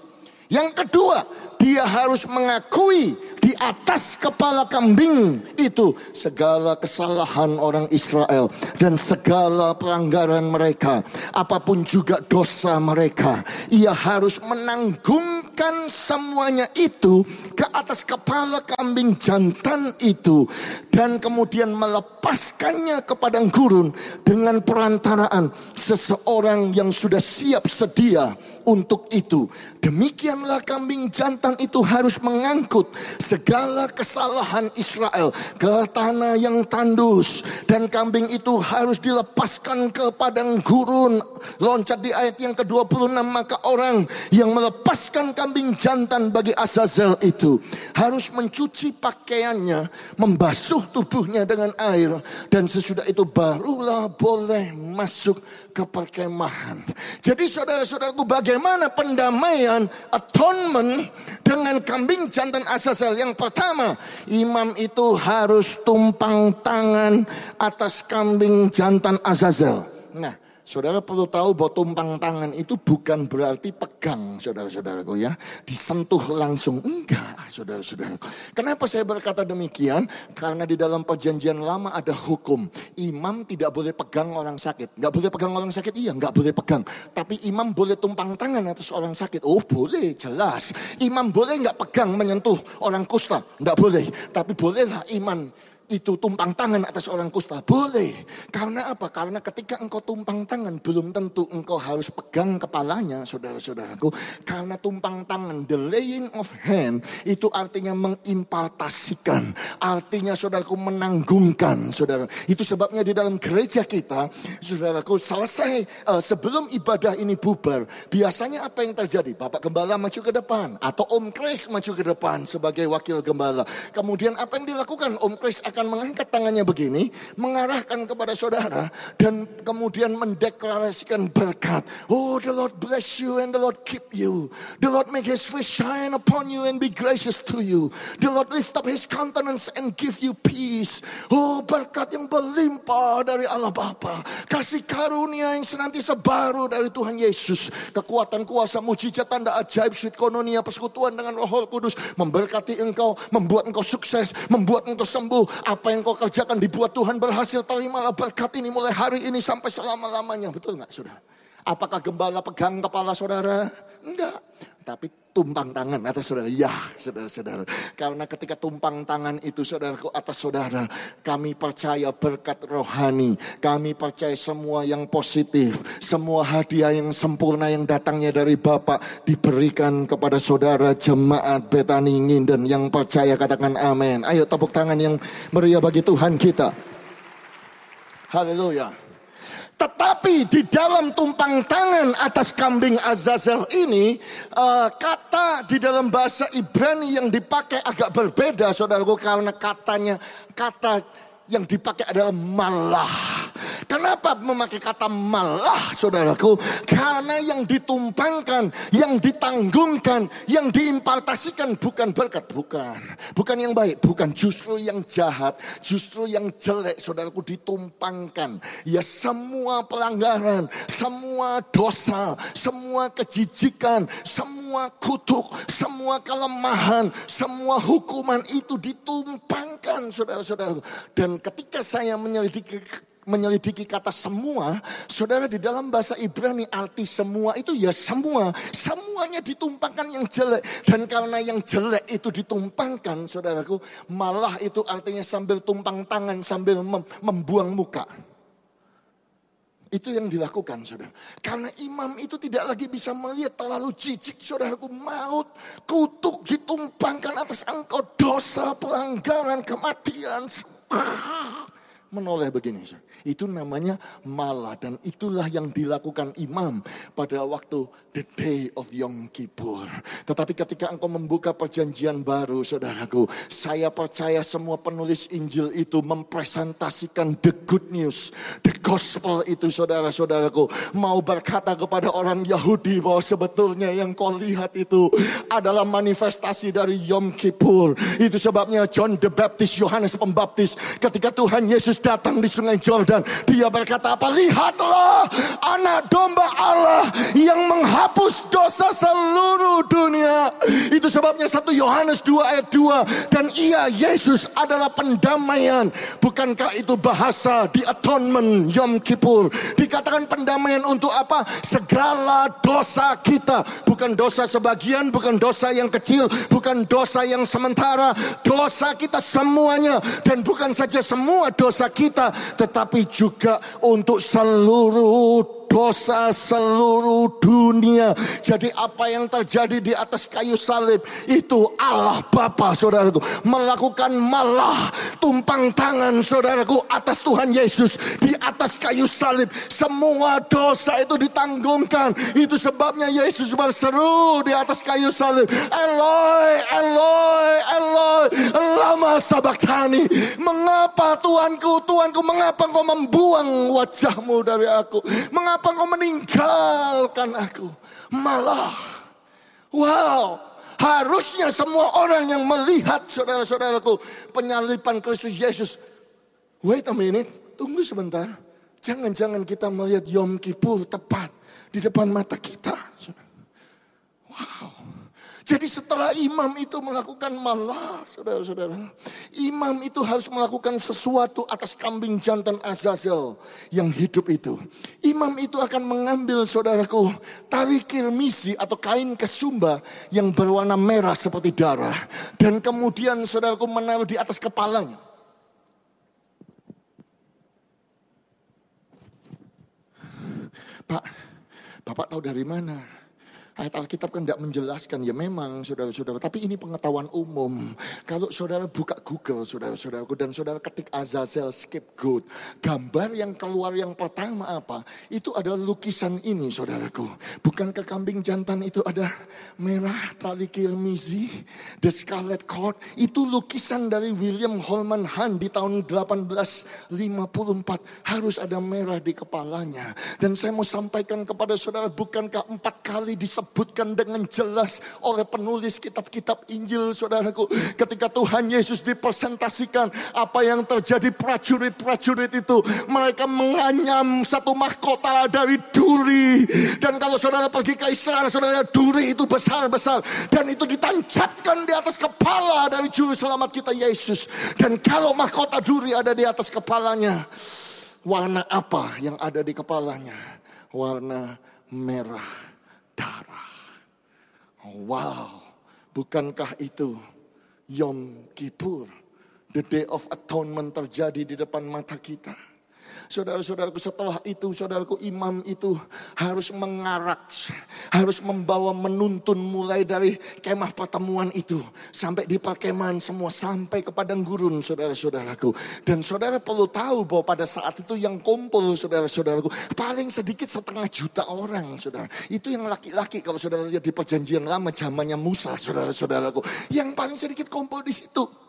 Yang kedua, dia harus mengakui di atas kepala kambing itu segala kesalahan orang Israel dan segala pelanggaran mereka, apa pun juga dosa mereka. Ia harus menanggungkan semuanya itu ke atas kepala kambing jantan itu dan kemudian melepaskannya ke padang gurun dengan perantaraan seseorang yang sudah siap sedia untuk itu. Demikianlah kambing jantan itu harus mengangkut segala kesalahan Israel ke tanah yang tandus. Dan kambing itu harus dilepaskan ke padang gurun. Loncat di ayat yang ke-26 maka orang yang melepaskan kambing jantan bagi Azazel itu harus mencuci pakaiannya, membasuh tubuhnya dengan air. Dan sesudah itu barulah boleh masuk ke perkemahan. Jadi saudara-saudaraku bagaimana pendamaian atonement dengan kambing jantan Azazel. Yang pertama imam itu harus tumpang tangan atas kambing jantan Azazel. Nah Saudara perlu tahu bahwa tumpang tangan itu bukan berarti pegang, saudara-saudaraku ya. Disentuh langsung. Enggak, saudara-saudara. Kenapa saya berkata demikian? Karena di dalam perjanjian lama ada hukum. Imam tidak boleh pegang orang sakit. Enggak boleh pegang orang sakit, iya enggak boleh pegang. Tapi imam boleh tumpang tangan atas orang sakit. Oh boleh, jelas. Imam boleh enggak pegang menyentuh orang kusta? Enggak boleh. Tapi bolehlah iman itu tumpang tangan atas orang kusta? Boleh. Karena apa? Karena ketika engkau tumpang tangan, belum tentu engkau harus pegang kepalanya, saudara-saudaraku. Karena tumpang tangan, the laying of hand, itu artinya mengimpartasikan. Artinya saudaraku menanggungkan, saudara. Itu sebabnya di dalam gereja kita, saudaraku, selesai uh, sebelum ibadah ini bubar, biasanya apa yang terjadi? Bapak Gembala maju ke depan, atau Om Kris maju ke depan sebagai wakil Gembala. Kemudian apa yang dilakukan? Om Kris akan akan mengangkat tangannya begini, mengarahkan kepada saudara, dan kemudian mendeklarasikan berkat. Oh, the Lord bless you and the Lord keep you. The Lord make his face shine upon you and be gracious to you. The Lord lift up his countenance and give you peace. Oh, berkat yang berlimpah dari Allah Bapa. Kasih karunia yang senantiasa baru dari Tuhan Yesus. Kekuatan kuasa mujizat tanda ajaib sweet kononia persekutuan dengan roh kudus. Memberkati engkau, membuat engkau sukses, membuat engkau sembuh, apa yang kau kerjakan dibuat Tuhan berhasil. Terimalah berkat ini mulai hari ini sampai selama-lamanya. Betul nggak saudara? Apakah gembala pegang kepala saudara? Enggak. Tapi tumpang tangan atas saudara. Ya, saudara-saudara. Karena ketika tumpang tangan itu saudaraku atas saudara. Kami percaya berkat rohani. Kami percaya semua yang positif. Semua hadiah yang sempurna yang datangnya dari Bapak. Diberikan kepada saudara jemaat Betani Nginden. Yang percaya katakan amin. Ayo tepuk tangan yang meriah bagi Tuhan kita. Haleluya. Tetapi di dalam tumpang tangan atas kambing Azazel ini, uh, kata di dalam bahasa Ibrani yang dipakai agak berbeda, saudaraku, karena katanya kata yang dipakai adalah malah. Kenapa memakai kata malah saudaraku? Karena yang ditumpangkan, yang ditanggungkan, yang diimpartasikan bukan berkat, bukan. Bukan yang baik, bukan justru yang jahat, justru yang jelek saudaraku ditumpangkan. Ya semua pelanggaran, semua dosa, semua kejijikan, semua kutuk, semua kelemahan, semua hukuman itu ditumpangkan saudara-saudara. Dan ketika saya menyelidiki menyelidiki kata semua, saudara di dalam bahasa Ibrani arti semua itu ya semua. Semuanya ditumpangkan yang jelek. Dan karena yang jelek itu ditumpangkan, saudaraku, malah itu artinya sambil tumpang tangan, sambil mem membuang muka. Itu yang dilakukan saudara. Karena imam itu tidak lagi bisa melihat terlalu jijik saudaraku. Maut, kutuk ditumpangkan atas engkau dosa, pelanggaran, kematian menoleh begini. Itu namanya malah dan itulah yang dilakukan imam pada waktu the day of Yom Kippur. Tetapi ketika engkau membuka perjanjian baru saudaraku, saya percaya semua penulis Injil itu mempresentasikan the good news, the gospel itu saudara-saudaraku. Mau berkata kepada orang Yahudi bahwa sebetulnya yang kau lihat itu adalah manifestasi dari Yom Kippur. Itu sebabnya John the Baptist, Yohanes Pembaptis ketika Tuhan Yesus Yesus datang di sungai Jordan, dia berkata apa? Lihatlah anak domba Allah yang menghapus dosa seluruh dunia. Itu sebabnya satu Yohanes 2 ayat 2 dan ia Yesus adalah pendamaian. Bukankah itu bahasa di atonement Yom Kippur? Dikatakan pendamaian untuk apa? Segala dosa kita, bukan dosa sebagian, bukan dosa yang kecil, bukan dosa yang sementara, dosa kita semuanya dan bukan saja semua dosa kita, tetapi juga untuk seluruh dosa seluruh dunia. Jadi apa yang terjadi di atas kayu salib itu Allah Bapa saudaraku melakukan malah tumpang tangan saudaraku atas Tuhan Yesus di atas kayu salib. Semua dosa itu ditanggungkan. Itu sebabnya Yesus berseru di atas kayu salib. Eloi, Eloi, Eloi, lama sabaktani. Mengapa Tuanku, Tuanku, mengapa engkau membuang wajahmu dari aku? Mengapa Mengapa kau meninggalkan aku? Malah, wow, harusnya semua orang yang melihat saudara-saudaraku penyalipan Kristus Yesus. Wait a minute, tunggu sebentar. Jangan-jangan kita melihat Yom Kippur tepat di depan mata kita. Wow. Jadi setelah imam itu melakukan malah, saudara-saudara. Imam itu harus melakukan sesuatu atas kambing jantan Azazel yang hidup itu. Imam itu akan mengambil, saudaraku, tali kirmisi atau kain kesumba yang berwarna merah seperti darah. Dan kemudian saudaraku menaruh di atas kepalanya. Pak, Bapak tahu dari mana? Ayat Alkitab kan tidak menjelaskan. Ya memang saudara-saudara. Tapi ini pengetahuan umum. Kalau saudara buka Google saudara-saudaraku. Dan saudara ketik Azazel scapegoat. Gambar yang keluar yang pertama apa? Itu adalah lukisan ini saudaraku. Bukan ke kambing jantan itu ada merah tali kirmizi. The Scarlet Cord. Itu lukisan dari William Holman Hunt di tahun 1854. Harus ada merah di kepalanya. Dan saya mau sampaikan kepada saudara. Bukankah empat kali disebut disebutkan dengan jelas oleh penulis kitab-kitab Injil saudaraku. Ketika Tuhan Yesus dipresentasikan apa yang terjadi prajurit-prajurit itu. Mereka menganyam satu mahkota dari duri. Dan kalau saudara pergi ke Israel, saudara duri itu besar-besar. Dan itu ditancapkan di atas kepala dari juru selamat kita Yesus. Dan kalau mahkota duri ada di atas kepalanya. Warna apa yang ada di kepalanya? Warna merah darah. Wow, bukankah itu Yom Kippur? The Day of Atonement terjadi di depan mata kita. Saudara-saudaraku setelah itu saudaraku imam itu harus mengarak. Harus membawa menuntun mulai dari kemah pertemuan itu. Sampai di perkemahan semua sampai ke padang gurun saudara-saudaraku. Dan saudara perlu tahu bahwa pada saat itu yang kumpul saudara-saudaraku. Paling sedikit setengah juta orang saudara. Itu yang laki-laki kalau saudara lihat di perjanjian lama zamannya Musa saudara-saudaraku. Yang paling sedikit kumpul di situ.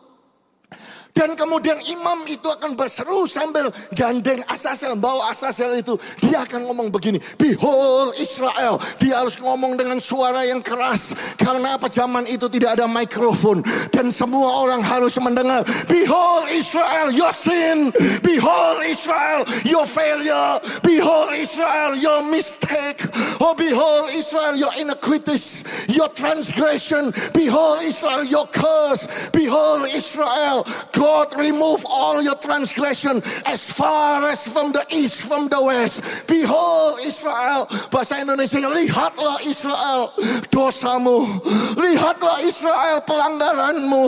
Dan kemudian imam itu akan berseru sambil gandeng Asasel, bawa Asasel itu. Dia akan ngomong begini, Behold Israel. Dia harus ngomong dengan suara yang keras. Karena apa zaman itu tidak ada mikrofon. Dan semua orang harus mendengar, Behold Israel, your sin. Behold Israel, your failure. Behold Israel, your mistake. Oh behold Israel, your iniquities, your transgression. Behold Israel, your curse. Behold Israel, God remove all your transgression as far as from the east, from the west. Behold Israel. Bahasa Indonesia, lihatlah Israel dosamu. Lihatlah Israel pelanggaranmu.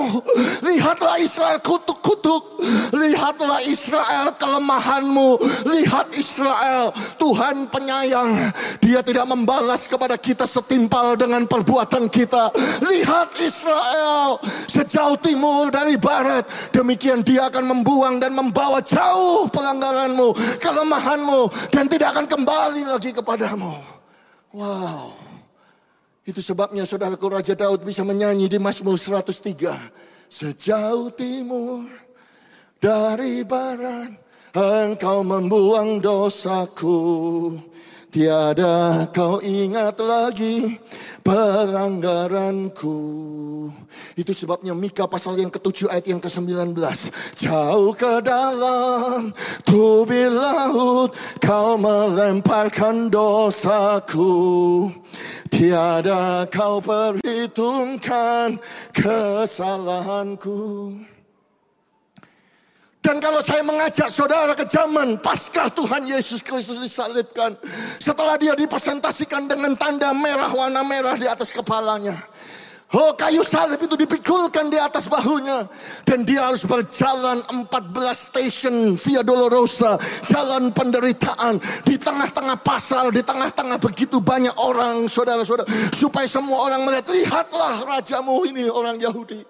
Lihatlah Israel kutuk-kutuk. Lihatlah Israel kelemahanmu. Lihat Israel, Tuhan penyayang. Dia tidak membalas kepada kita setimpal dengan perbuatan kita. Lihat Israel sejauh timur dari barat Demikian dia akan membuang dan membawa jauh pelanggaranmu, kelemahanmu, dan tidak akan kembali lagi kepadamu. Wow. Itu sebabnya saudaraku Raja Daud bisa menyanyi di Mazmur 103. Sejauh timur dari barat engkau membuang dosaku. Tiada kau ingat lagi pelanggaranku. Itu sebabnya Mika pasal yang ketujuh ayat yang ke-19. Jauh ke dalam tubi laut kau melemparkan dosaku. Tiada kau perhitungkan kesalahanku. Dan kalau saya mengajak saudara ke zaman pasca Tuhan Yesus Kristus disalibkan. Setelah dia dipresentasikan dengan tanda merah warna merah di atas kepalanya. Oh kayu salib itu dipikulkan di atas bahunya. Dan dia harus berjalan 14 station Via Dolorosa. Jalan penderitaan. Di tengah-tengah pasar, di tengah-tengah begitu banyak orang saudara-saudara. Supaya semua orang melihat, lihatlah rajamu ini orang Yahudi.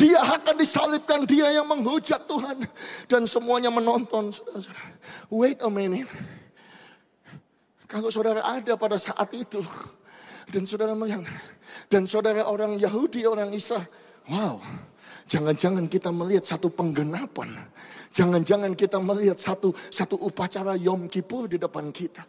Dia akan disalibkan, dia yang menghujat Tuhan. Dan semuanya menonton. Saudara-saudara. Wait a minute. Kalau saudara ada pada saat itu. Dan saudara melihat. Dan saudara orang Yahudi, orang Isa. Wow. Jangan-jangan kita melihat satu penggenapan. Jangan-jangan kita melihat satu satu upacara Yom Kippur di depan kita.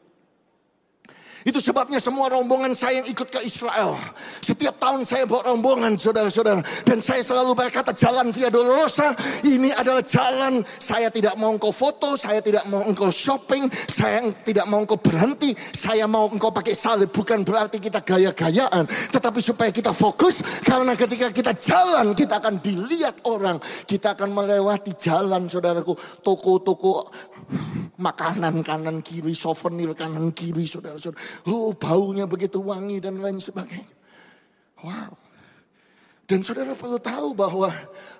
Itu sebabnya semua rombongan saya yang ikut ke Israel. Setiap tahun saya bawa rombongan saudara-saudara. Dan saya selalu berkata jalan Via Dolorosa ini adalah jalan saya tidak mau engkau foto, saya tidak mau engkau shopping, saya tidak mau engkau berhenti, saya mau engkau pakai salib. Bukan berarti kita gaya-gayaan. Tetapi supaya kita fokus karena ketika kita jalan kita akan dilihat orang. Kita akan melewati jalan saudaraku. Toko-toko makanan kanan kiri, souvenir kanan kiri saudara-saudara. Oh baunya begitu wangi dan lain sebagainya. Wow. Dan saudara perlu tahu bahwa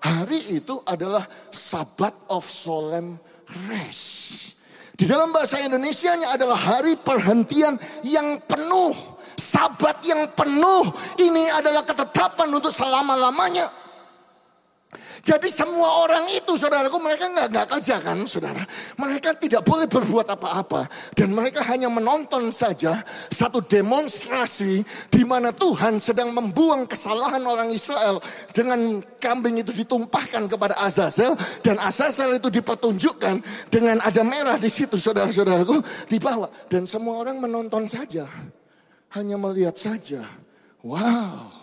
hari itu adalah Sabat of Solemn Rest. Di dalam bahasa Indonesia-nya adalah hari perhentian yang penuh. Sabat yang penuh. Ini adalah ketetapan untuk selama-lamanya. Jadi semua orang itu saudaraku mereka nggak nggak kerja kan saudara. Mereka tidak boleh berbuat apa-apa dan mereka hanya menonton saja satu demonstrasi di mana Tuhan sedang membuang kesalahan orang Israel dengan kambing itu ditumpahkan kepada Azazel dan Azazel itu dipertunjukkan dengan ada merah di situ saudara-saudaraku di bawah dan semua orang menonton saja hanya melihat saja. Wow.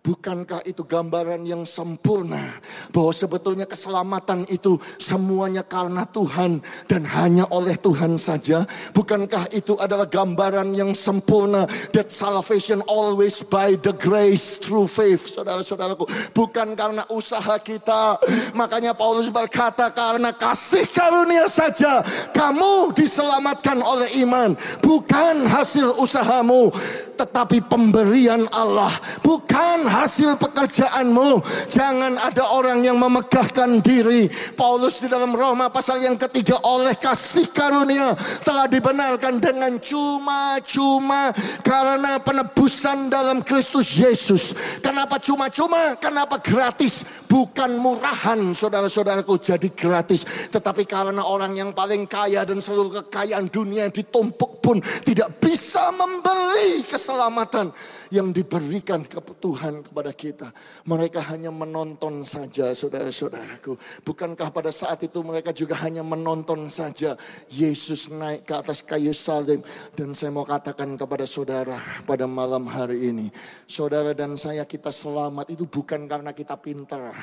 Bukankah itu gambaran yang sempurna bahwa sebetulnya keselamatan itu semuanya karena Tuhan dan hanya oleh Tuhan saja? Bukankah itu adalah gambaran yang sempurna that salvation always by the grace through faith, saudara-saudaraku? Bukan karena usaha kita. Makanya Paulus berkata karena kasih karunia saja kamu diselamatkan oleh iman, bukan hasil usahamu, tetapi pemberian Allah, bukan hasil pekerjaanmu. Jangan ada orang yang memegahkan diri. Paulus di dalam Roma pasal yang ketiga oleh kasih karunia telah dibenarkan dengan cuma-cuma karena penebusan dalam Kristus Yesus. Kenapa cuma-cuma? Kenapa gratis? Bukan murahan saudara-saudaraku jadi gratis. Tetapi karena orang yang paling kaya dan seluruh kekayaan dunia ditumpuk pun tidak bisa membeli keselamatan yang diberikan ke Tuhan Kepada kita. Mereka hanya menonton saja saudara-saudaraku. Bukankah pada saat itu mereka juga hanya menonton saja Yesus naik ke atas kayu salib. Dan saya mau katakan kepada saudara pada malam hari ini. Saudara dan saya kita selamat itu bukan karena kita pintar.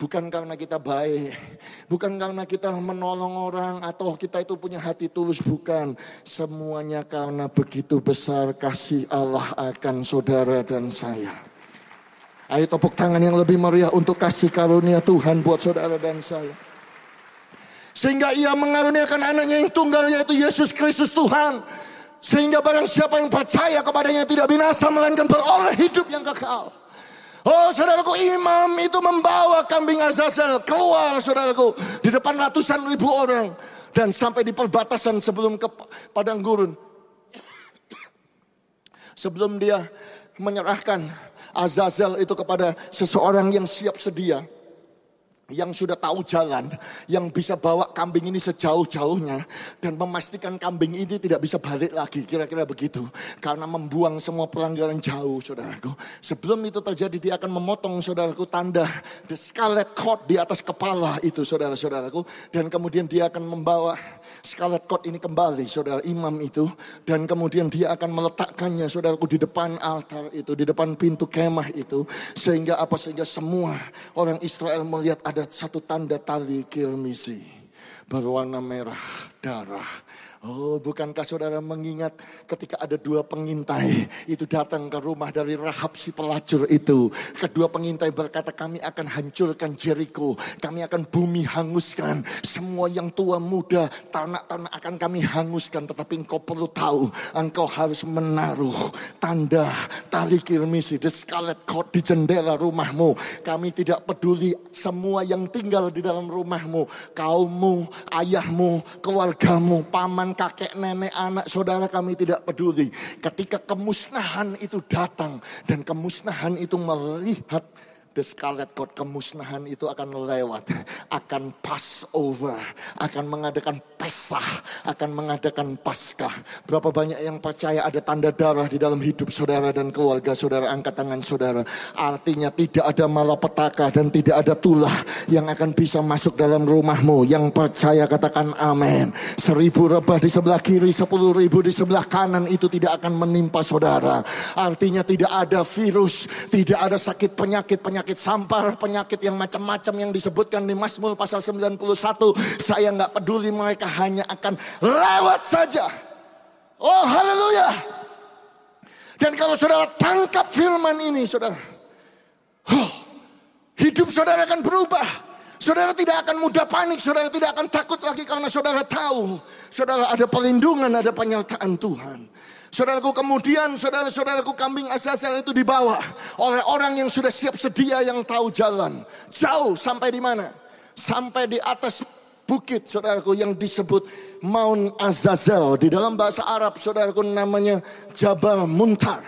Bukan karena kita baik. Bukan karena kita menolong orang atau kita itu punya hati tulus. Bukan. Semuanya karena begitu besar kasih Allah akan saudara dan saya. Ayo tepuk tangan yang lebih meriah untuk kasih karunia Tuhan buat saudara dan saya. Sehingga ia mengaruniakan anaknya yang tunggal yaitu Yesus Kristus Tuhan. Sehingga barang siapa yang percaya kepadanya tidak binasa melainkan beroleh hidup yang kekal. Oh saudaraku imam itu membawa kambing Azazel keluar saudaraku di depan ratusan ribu orang. Dan sampai di perbatasan sebelum ke padang gurun. [coughs] Sebelum dia menyerahkan Azazel itu kepada seseorang yang siap sedia yang sudah tahu jalan, yang bisa bawa kambing ini sejauh-jauhnya dan memastikan kambing ini tidak bisa balik lagi, kira-kira begitu. Karena membuang semua pelanggaran jauh, saudaraku. Sebelum itu terjadi, dia akan memotong, saudaraku, tanda the scarlet cord di atas kepala itu, saudara-saudaraku. Dan kemudian dia akan membawa scarlet cord ini kembali, saudara imam itu. Dan kemudian dia akan meletakkannya, saudaraku, di depan altar itu, di depan pintu kemah itu. Sehingga apa? Sehingga semua orang Israel melihat ada ada satu tanda tali kilmisi berwarna merah darah Oh, bukankah saudara mengingat ketika ada dua pengintai itu datang ke rumah dari Rahab si pelacur itu. Kedua pengintai berkata kami akan hancurkan Jericho. Kami akan bumi hanguskan. Semua yang tua muda, tanah-tanah akan kami hanguskan. Tetapi engkau perlu tahu, engkau harus menaruh tanda tali kirmisi, the scarlet cord di jendela rumahmu. Kami tidak peduli semua yang tinggal di dalam rumahmu. Kaummu, ayahmu, keluargamu, paman, kakek, nenek, anak, saudara kami tidak peduli. Ketika kemusnahan itu datang dan kemusnahan itu melihat the scarlet cord kemusnahan itu akan lewat, [laughs] akan pass over, akan mengadakan pesah, akan mengadakan paskah. Berapa banyak yang percaya ada tanda darah di dalam hidup saudara dan keluarga saudara, angkat tangan saudara. Artinya tidak ada malapetaka dan tidak ada tulah yang akan bisa masuk dalam rumahmu. Yang percaya katakan amin. Seribu rebah di sebelah kiri, sepuluh ribu di sebelah kanan itu tidak akan menimpa saudara. Artinya tidak ada virus, tidak ada sakit penyakit, penyakit penyakit sampar, penyakit yang macam-macam yang disebutkan di Mazmur pasal 91. Saya nggak peduli mereka hanya akan lewat saja. Oh haleluya. Dan kalau saudara tangkap firman ini saudara. Oh, hidup saudara akan berubah. Saudara tidak akan mudah panik, saudara tidak akan takut lagi karena saudara tahu. Saudara ada pelindungan, ada penyertaan Tuhan. Saudaraku kemudian saudara-saudaraku kambing Azazel itu dibawa oleh orang yang sudah siap sedia yang tahu jalan. Jauh sampai di mana? Sampai di atas bukit saudaraku yang disebut Mount Azazel. Di dalam bahasa Arab saudaraku namanya Jabal Muntar.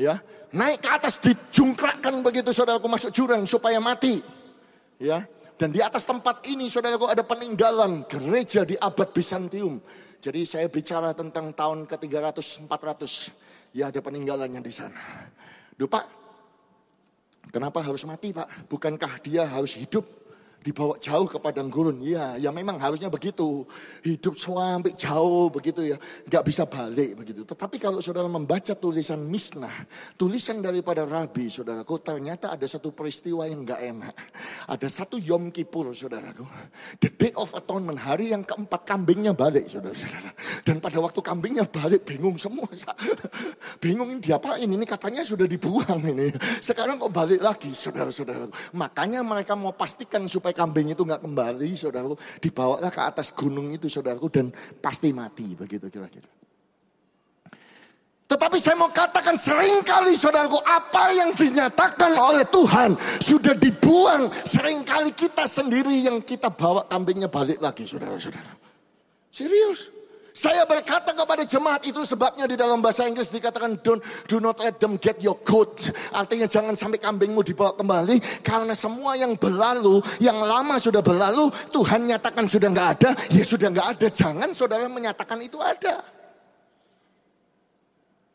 Ya, naik ke atas dijungkrakkan begitu saudaraku masuk jurang supaya mati. Ya, dan di atas tempat ini saudaraku ada peninggalan gereja di abad Bizantium. Jadi saya bicara tentang tahun ke-300, 400. Ya ada peninggalannya di sana. Duh Pak, kenapa harus mati Pak? Bukankah dia harus hidup? Dibawa jauh ke padang gurun. Ya, ya memang harusnya begitu. Hidup sampai jauh begitu ya. Gak bisa balik begitu. Tetapi kalau saudara membaca tulisan Misnah, tulisan daripada Rabi, saudaraku, ternyata ada satu peristiwa yang gak enak. Ada satu Yom Kippur, saudaraku. The Day of Atonement, hari yang keempat kambingnya balik, saudara-saudara. Dan pada waktu kambingnya balik, bingung semua. bingung ini diapain, ini katanya sudah dibuang ini. Sekarang kok balik lagi, saudara-saudara. Makanya mereka mau pastikan supaya kambing itu nggak kembali, saudaraku, dibawalah ke atas gunung itu, saudaraku, dan pasti mati, begitu kira-kira. Tetapi saya mau katakan sering kali saudaraku apa yang dinyatakan oleh Tuhan sudah dibuang. Seringkali kita sendiri yang kita bawa kambingnya balik lagi saudara-saudara. Serius. Saya berkata kepada jemaat itu sebabnya di dalam bahasa Inggris dikatakan don't, do not let them get your coat. Artinya jangan sampai kambingmu dibawa kembali. Karena semua yang berlalu, yang lama sudah berlalu, Tuhan nyatakan sudah nggak ada, ya sudah nggak ada. Jangan saudara menyatakan itu ada.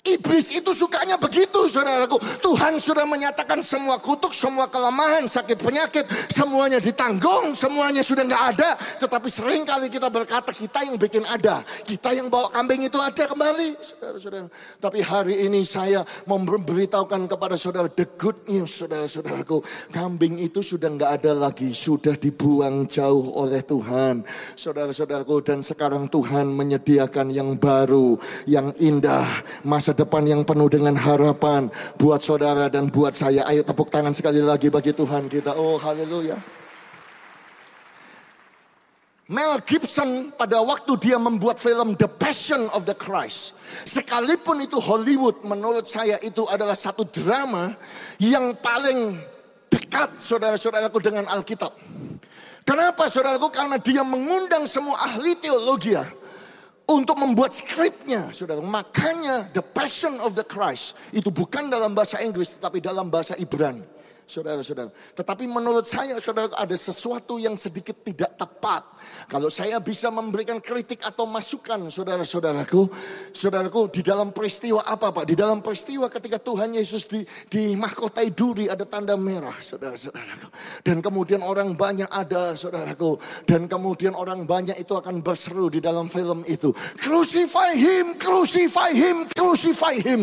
Iblis itu sukanya begitu saudaraku. Tuhan sudah menyatakan semua kutuk, semua kelemahan, sakit penyakit, semuanya ditanggung, semuanya sudah nggak ada. Tetapi sering kali kita berkata kita yang bikin ada. Kita yang bawa kambing itu ada kembali. Saudara-saudara. Tapi hari ini saya memberitahukan kepada saudara the good news saudara-saudaraku. Kambing itu sudah nggak ada lagi. Sudah dibuang jauh oleh Tuhan. Saudara-saudaraku dan sekarang Tuhan menyediakan yang baru, yang indah. Masa depan yang penuh dengan harapan buat saudara dan buat saya. Ayo tepuk tangan sekali lagi bagi Tuhan kita. Oh haleluya. Mel Gibson pada waktu dia membuat film The Passion of the Christ. Sekalipun itu Hollywood menurut saya itu adalah satu drama yang paling dekat saudara-saudaraku dengan Alkitab. Kenapa saudaraku? Karena dia mengundang semua ahli teologi untuk membuat skripnya, saudara. Makanya The Passion of the Christ itu bukan dalam bahasa Inggris, tetapi dalam bahasa Ibrani saudara-saudara. Tetapi menurut saya, saudara, ada sesuatu yang sedikit tidak tepat. Kalau saya bisa memberikan kritik atau masukan, saudara-saudaraku, saudaraku, di dalam peristiwa apa, Pak? Di dalam peristiwa ketika Tuhan Yesus di, di mahkotai duri ada tanda merah, saudara-saudaraku. Dan kemudian orang banyak ada, saudaraku. Dan kemudian orang banyak itu akan berseru di dalam film itu. Crucify him, crucify him, crucify him.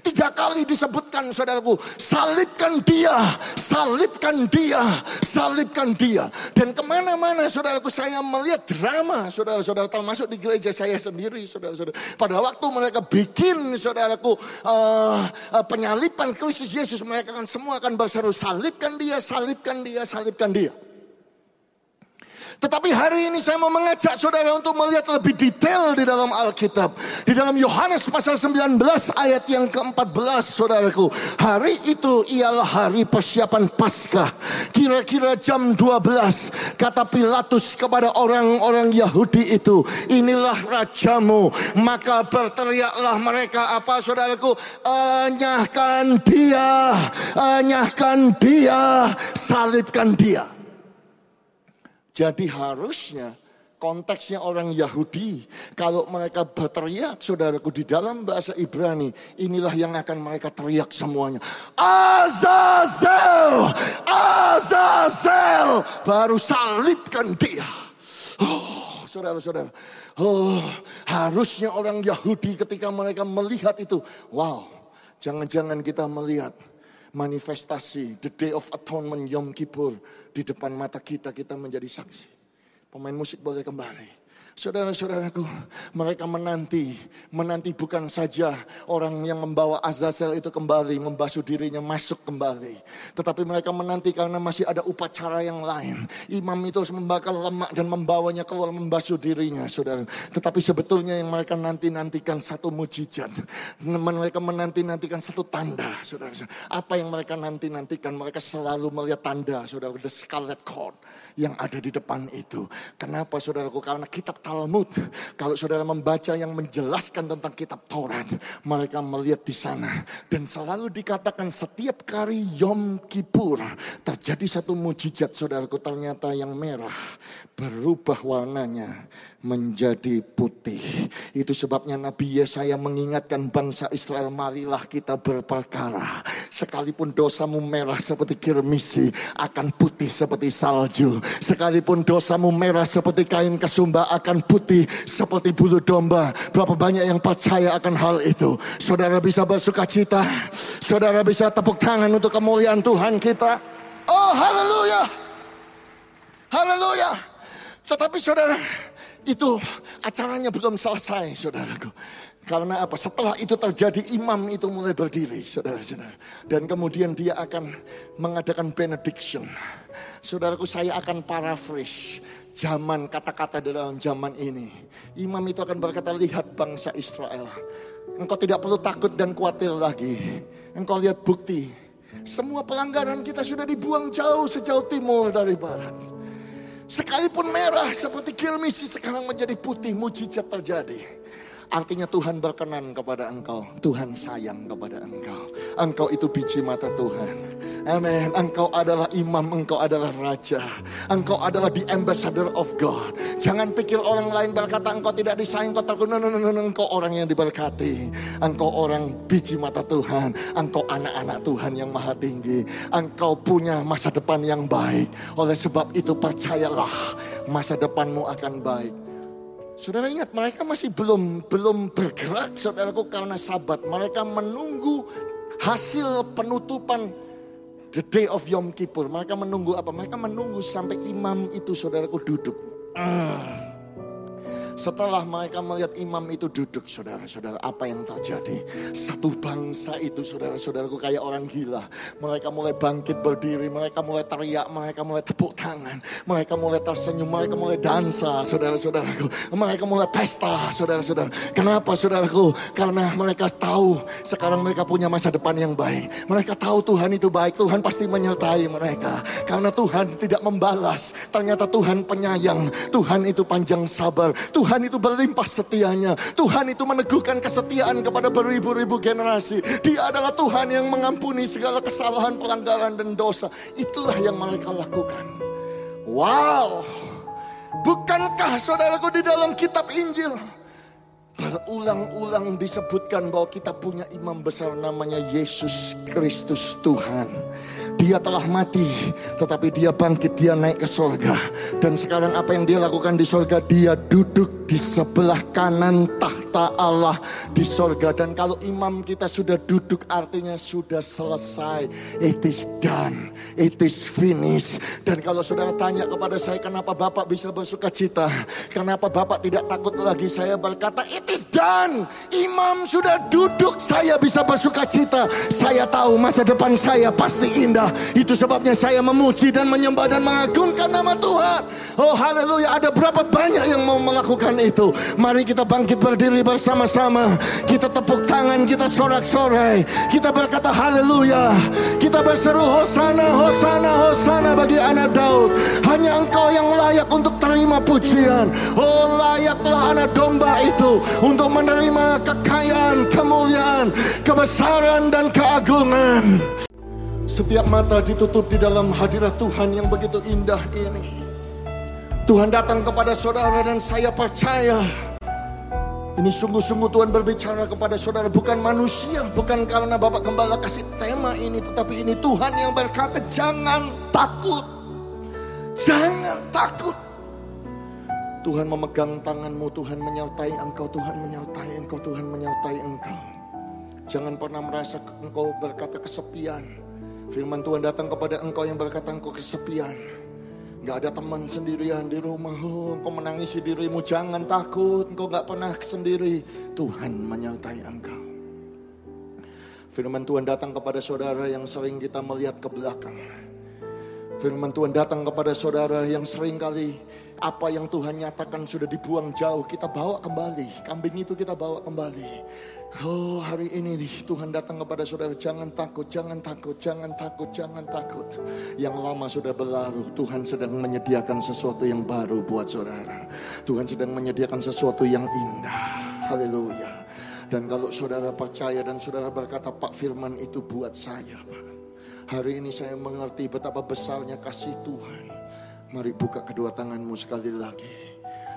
Tiga kali disebutkan, saudaraku, salibkan dia, salibkan dia, salibkan dia. Dan ke mana-mana saudaraku saya melihat drama saudara-saudara termasuk di gereja saya sendiri saudara-saudara. Pada waktu mereka bikin saudaraku uh, uh, penyalipan Kristus Yesus mereka akan semua akan berseru salibkan dia, salibkan dia, salibkan dia. Tetapi hari ini saya mau mengajak saudara untuk melihat lebih detail di dalam Alkitab. Di dalam Yohanes pasal 19 ayat yang ke-14 saudaraku. Hari itu ialah hari persiapan Paskah. Kira-kira jam 12 kata Pilatus kepada orang-orang Yahudi itu. Inilah rajamu. Maka berteriaklah mereka apa saudaraku. Enyahkan dia. Enyahkan dia. Salibkan dia. Jadi harusnya konteksnya orang Yahudi. Kalau mereka berteriak, saudaraku, di dalam bahasa Ibrani, inilah yang akan mereka teriak semuanya. Azazel! Azazel! Baru salibkan dia. Oh, saudara-saudara. Oh, harusnya orang Yahudi ketika mereka melihat itu. Wow, jangan-jangan kita melihat manifestasi the day of atonement Yom Kippur di depan mata kita kita menjadi saksi. Pemain musik boleh kembali. Saudara-saudaraku, mereka menanti, menanti bukan saja orang yang membawa Azazel itu kembali, membasuh dirinya masuk kembali. Tetapi mereka menanti karena masih ada upacara yang lain. Imam itu harus membakar lemak dan membawanya keluar membasuh dirinya, saudara. Tetapi sebetulnya yang mereka nanti-nantikan satu mujizat. Mereka menanti-nantikan satu tanda, saudara. Apa yang mereka nanti-nantikan? Mereka selalu melihat tanda, saudara. The scarlet cord yang ada di depan itu. Kenapa, saudaraku? Karena kitab Talmud. Kalau saudara membaca yang menjelaskan tentang kitab Taurat, mereka melihat di sana. Dan selalu dikatakan setiap kali Yom Kippur terjadi satu mujizat saudaraku ternyata yang merah berubah warnanya menjadi putih. Itu sebabnya Nabi Yesaya mengingatkan bangsa Israel, marilah kita berperkara. Sekalipun dosamu merah seperti kirmisi, akan putih seperti salju. Sekalipun dosamu merah seperti kain kesumba, akan putih seperti bulu domba. Berapa banyak yang percaya akan hal itu. Saudara bisa bersuka cita. Saudara bisa tepuk tangan untuk kemuliaan Tuhan kita. Oh haleluya. Haleluya. Tetapi saudara, itu acaranya belum selesai, saudaraku. Karena apa? Setelah itu terjadi imam itu mulai berdiri, saudara-saudara. Dan kemudian dia akan mengadakan benediction. Saudaraku saya akan paraphrase zaman kata-kata dalam zaman ini. Imam itu akan berkata, lihat bangsa Israel. Engkau tidak perlu takut dan khawatir lagi. Engkau lihat bukti. Semua pelanggaran kita sudah dibuang jauh sejauh timur dari barat. Sekalipun merah seperti kirmisi sekarang menjadi putih mujizat terjadi. Artinya Tuhan berkenan kepada engkau. Tuhan sayang kepada engkau. Engkau itu biji mata Tuhan. Amin. Engkau adalah imam, engkau adalah raja. Engkau adalah the ambassador of God. Jangan pikir orang lain berkata engkau tidak disayang, engkau takut. No, no, no, no, engkau orang yang diberkati. Engkau orang biji mata Tuhan. Engkau anak-anak Tuhan yang maha tinggi. Engkau punya masa depan yang baik. Oleh sebab itu percayalah masa depanmu akan baik. Saudara ingat mereka masih belum belum bergerak saudaraku karena sabat. Mereka menunggu hasil penutupan the day of Yom Kippur. Mereka menunggu apa? Mereka menunggu sampai imam itu saudaraku duduk. Mm. Setelah mereka melihat imam itu duduk, saudara-saudara, apa yang terjadi? Satu bangsa itu, saudara-saudaraku, kayak orang gila. Mereka mulai bangkit berdiri, mereka mulai teriak, mereka mulai tepuk tangan, mereka mulai tersenyum, mereka mulai dansa, saudara-saudaraku. Mereka mulai pesta, saudara-saudara. Kenapa, saudaraku? Karena mereka tahu sekarang mereka punya masa depan yang baik. Mereka tahu Tuhan itu baik, Tuhan pasti menyertai mereka. Karena Tuhan tidak membalas, ternyata Tuhan penyayang, Tuhan itu panjang sabar, Tuhan Tuhan itu berlimpah setianya. Tuhan itu meneguhkan kesetiaan kepada beribu-ribu generasi. Dia adalah Tuhan yang mengampuni segala kesalahan, pelanggaran, dan dosa. Itulah yang mereka lakukan. Wow. Bukankah saudaraku di dalam kitab Injil berulang-ulang disebutkan bahwa kita punya imam besar namanya Yesus Kristus Tuhan. Dia telah mati, tetapi dia bangkit, dia naik ke sorga. Dan sekarang apa yang dia lakukan di sorga? Dia duduk di sebelah kanan tahta Allah di sorga. Dan kalau imam kita sudah duduk artinya sudah selesai. It is done, it is finished. Dan kalau saudara tanya kepada saya kenapa Bapak bisa bersuka cita? Kenapa Bapak tidak takut lagi? Saya berkata it is done. Imam sudah duduk, saya bisa bersuka cita. Saya tahu masa depan saya pasti indah. Itu sebabnya saya memuji dan menyembah dan mengagungkan nama Tuhan. Oh haleluya, ada berapa banyak yang mau melakukan itu. Mari kita bangkit berdiri bersama-sama. Kita tepuk tangan, kita sorak-sorai. Kita berkata haleluya. Kita berseru hosana, hosana, hosana bagi anak Daud. Hanya engkau yang layak untuk terima pujian. Oh layaklah anak domba itu untuk menerima kekayaan, kemuliaan, kebesaran dan keagungan. Setiap mata ditutup di dalam hadirat Tuhan yang begitu indah ini. Tuhan datang kepada saudara dan saya percaya ini sungguh-sungguh Tuhan berbicara kepada saudara bukan manusia, bukan karena Bapak Gembala kasih tema ini, tetapi ini Tuhan yang berkata jangan takut. Jangan takut. Tuhan memegang tanganmu, Tuhan menyertai engkau, Tuhan menyertai engkau, Tuhan menyertai engkau. Jangan pernah merasa engkau berkata kesepian. Firman Tuhan datang kepada engkau yang berkata engkau kesepian. Gak ada teman sendirian di rumah. Oh, engkau menangisi dirimu. Jangan takut. Engkau gak pernah sendiri. Tuhan menyertai engkau. Firman Tuhan datang kepada saudara yang sering kita melihat ke belakang. Firman Tuhan datang kepada saudara yang sering kali apa yang Tuhan nyatakan sudah dibuang jauh. Kita bawa kembali. Kambing itu kita bawa kembali. Oh hari ini Tuhan datang kepada saudara jangan takut, jangan takut, jangan takut, jangan takut. Yang lama sudah berlalu, Tuhan sedang menyediakan sesuatu yang baru buat saudara. Tuhan sedang menyediakan sesuatu yang indah. Haleluya. Dan kalau saudara percaya dan saudara berkata Pak Firman itu buat saya Pak. Hari ini saya mengerti betapa besarnya kasih Tuhan. Mari buka kedua tanganmu sekali lagi.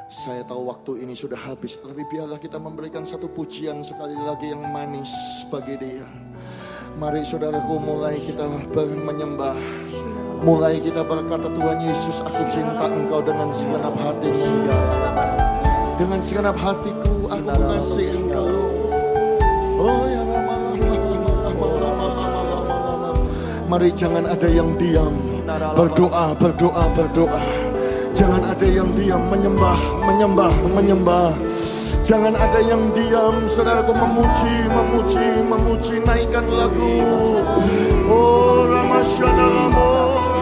Saya tahu waktu ini sudah habis, tapi biarlah kita memberikan satu pujian sekali lagi yang manis bagi dia. Mari saudaraku mulai kita menyembah. Mulai kita berkata Tuhan Yesus aku cinta engkau dengan segenap hatiku. Dengan segenap hatiku aku mengasihi engkau. Oh ya Mari jangan ada yang diam. Berdoa, berdoa, berdoa. Jangan ada yang diam menyembah, menyembah, menyembah. Jangan ada yang diam, saudaraku memuji, memuji, memuji, naikkan lagu. Oh, Ramasyana, manis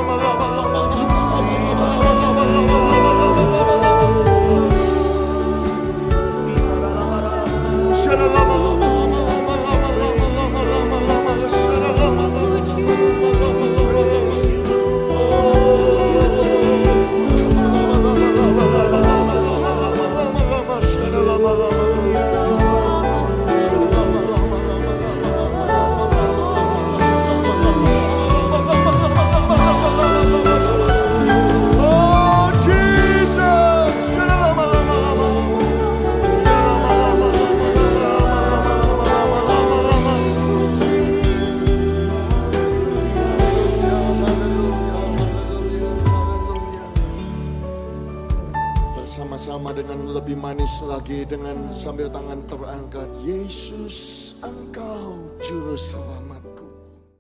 lagi dengan sambil tangan terangkat. Yesus.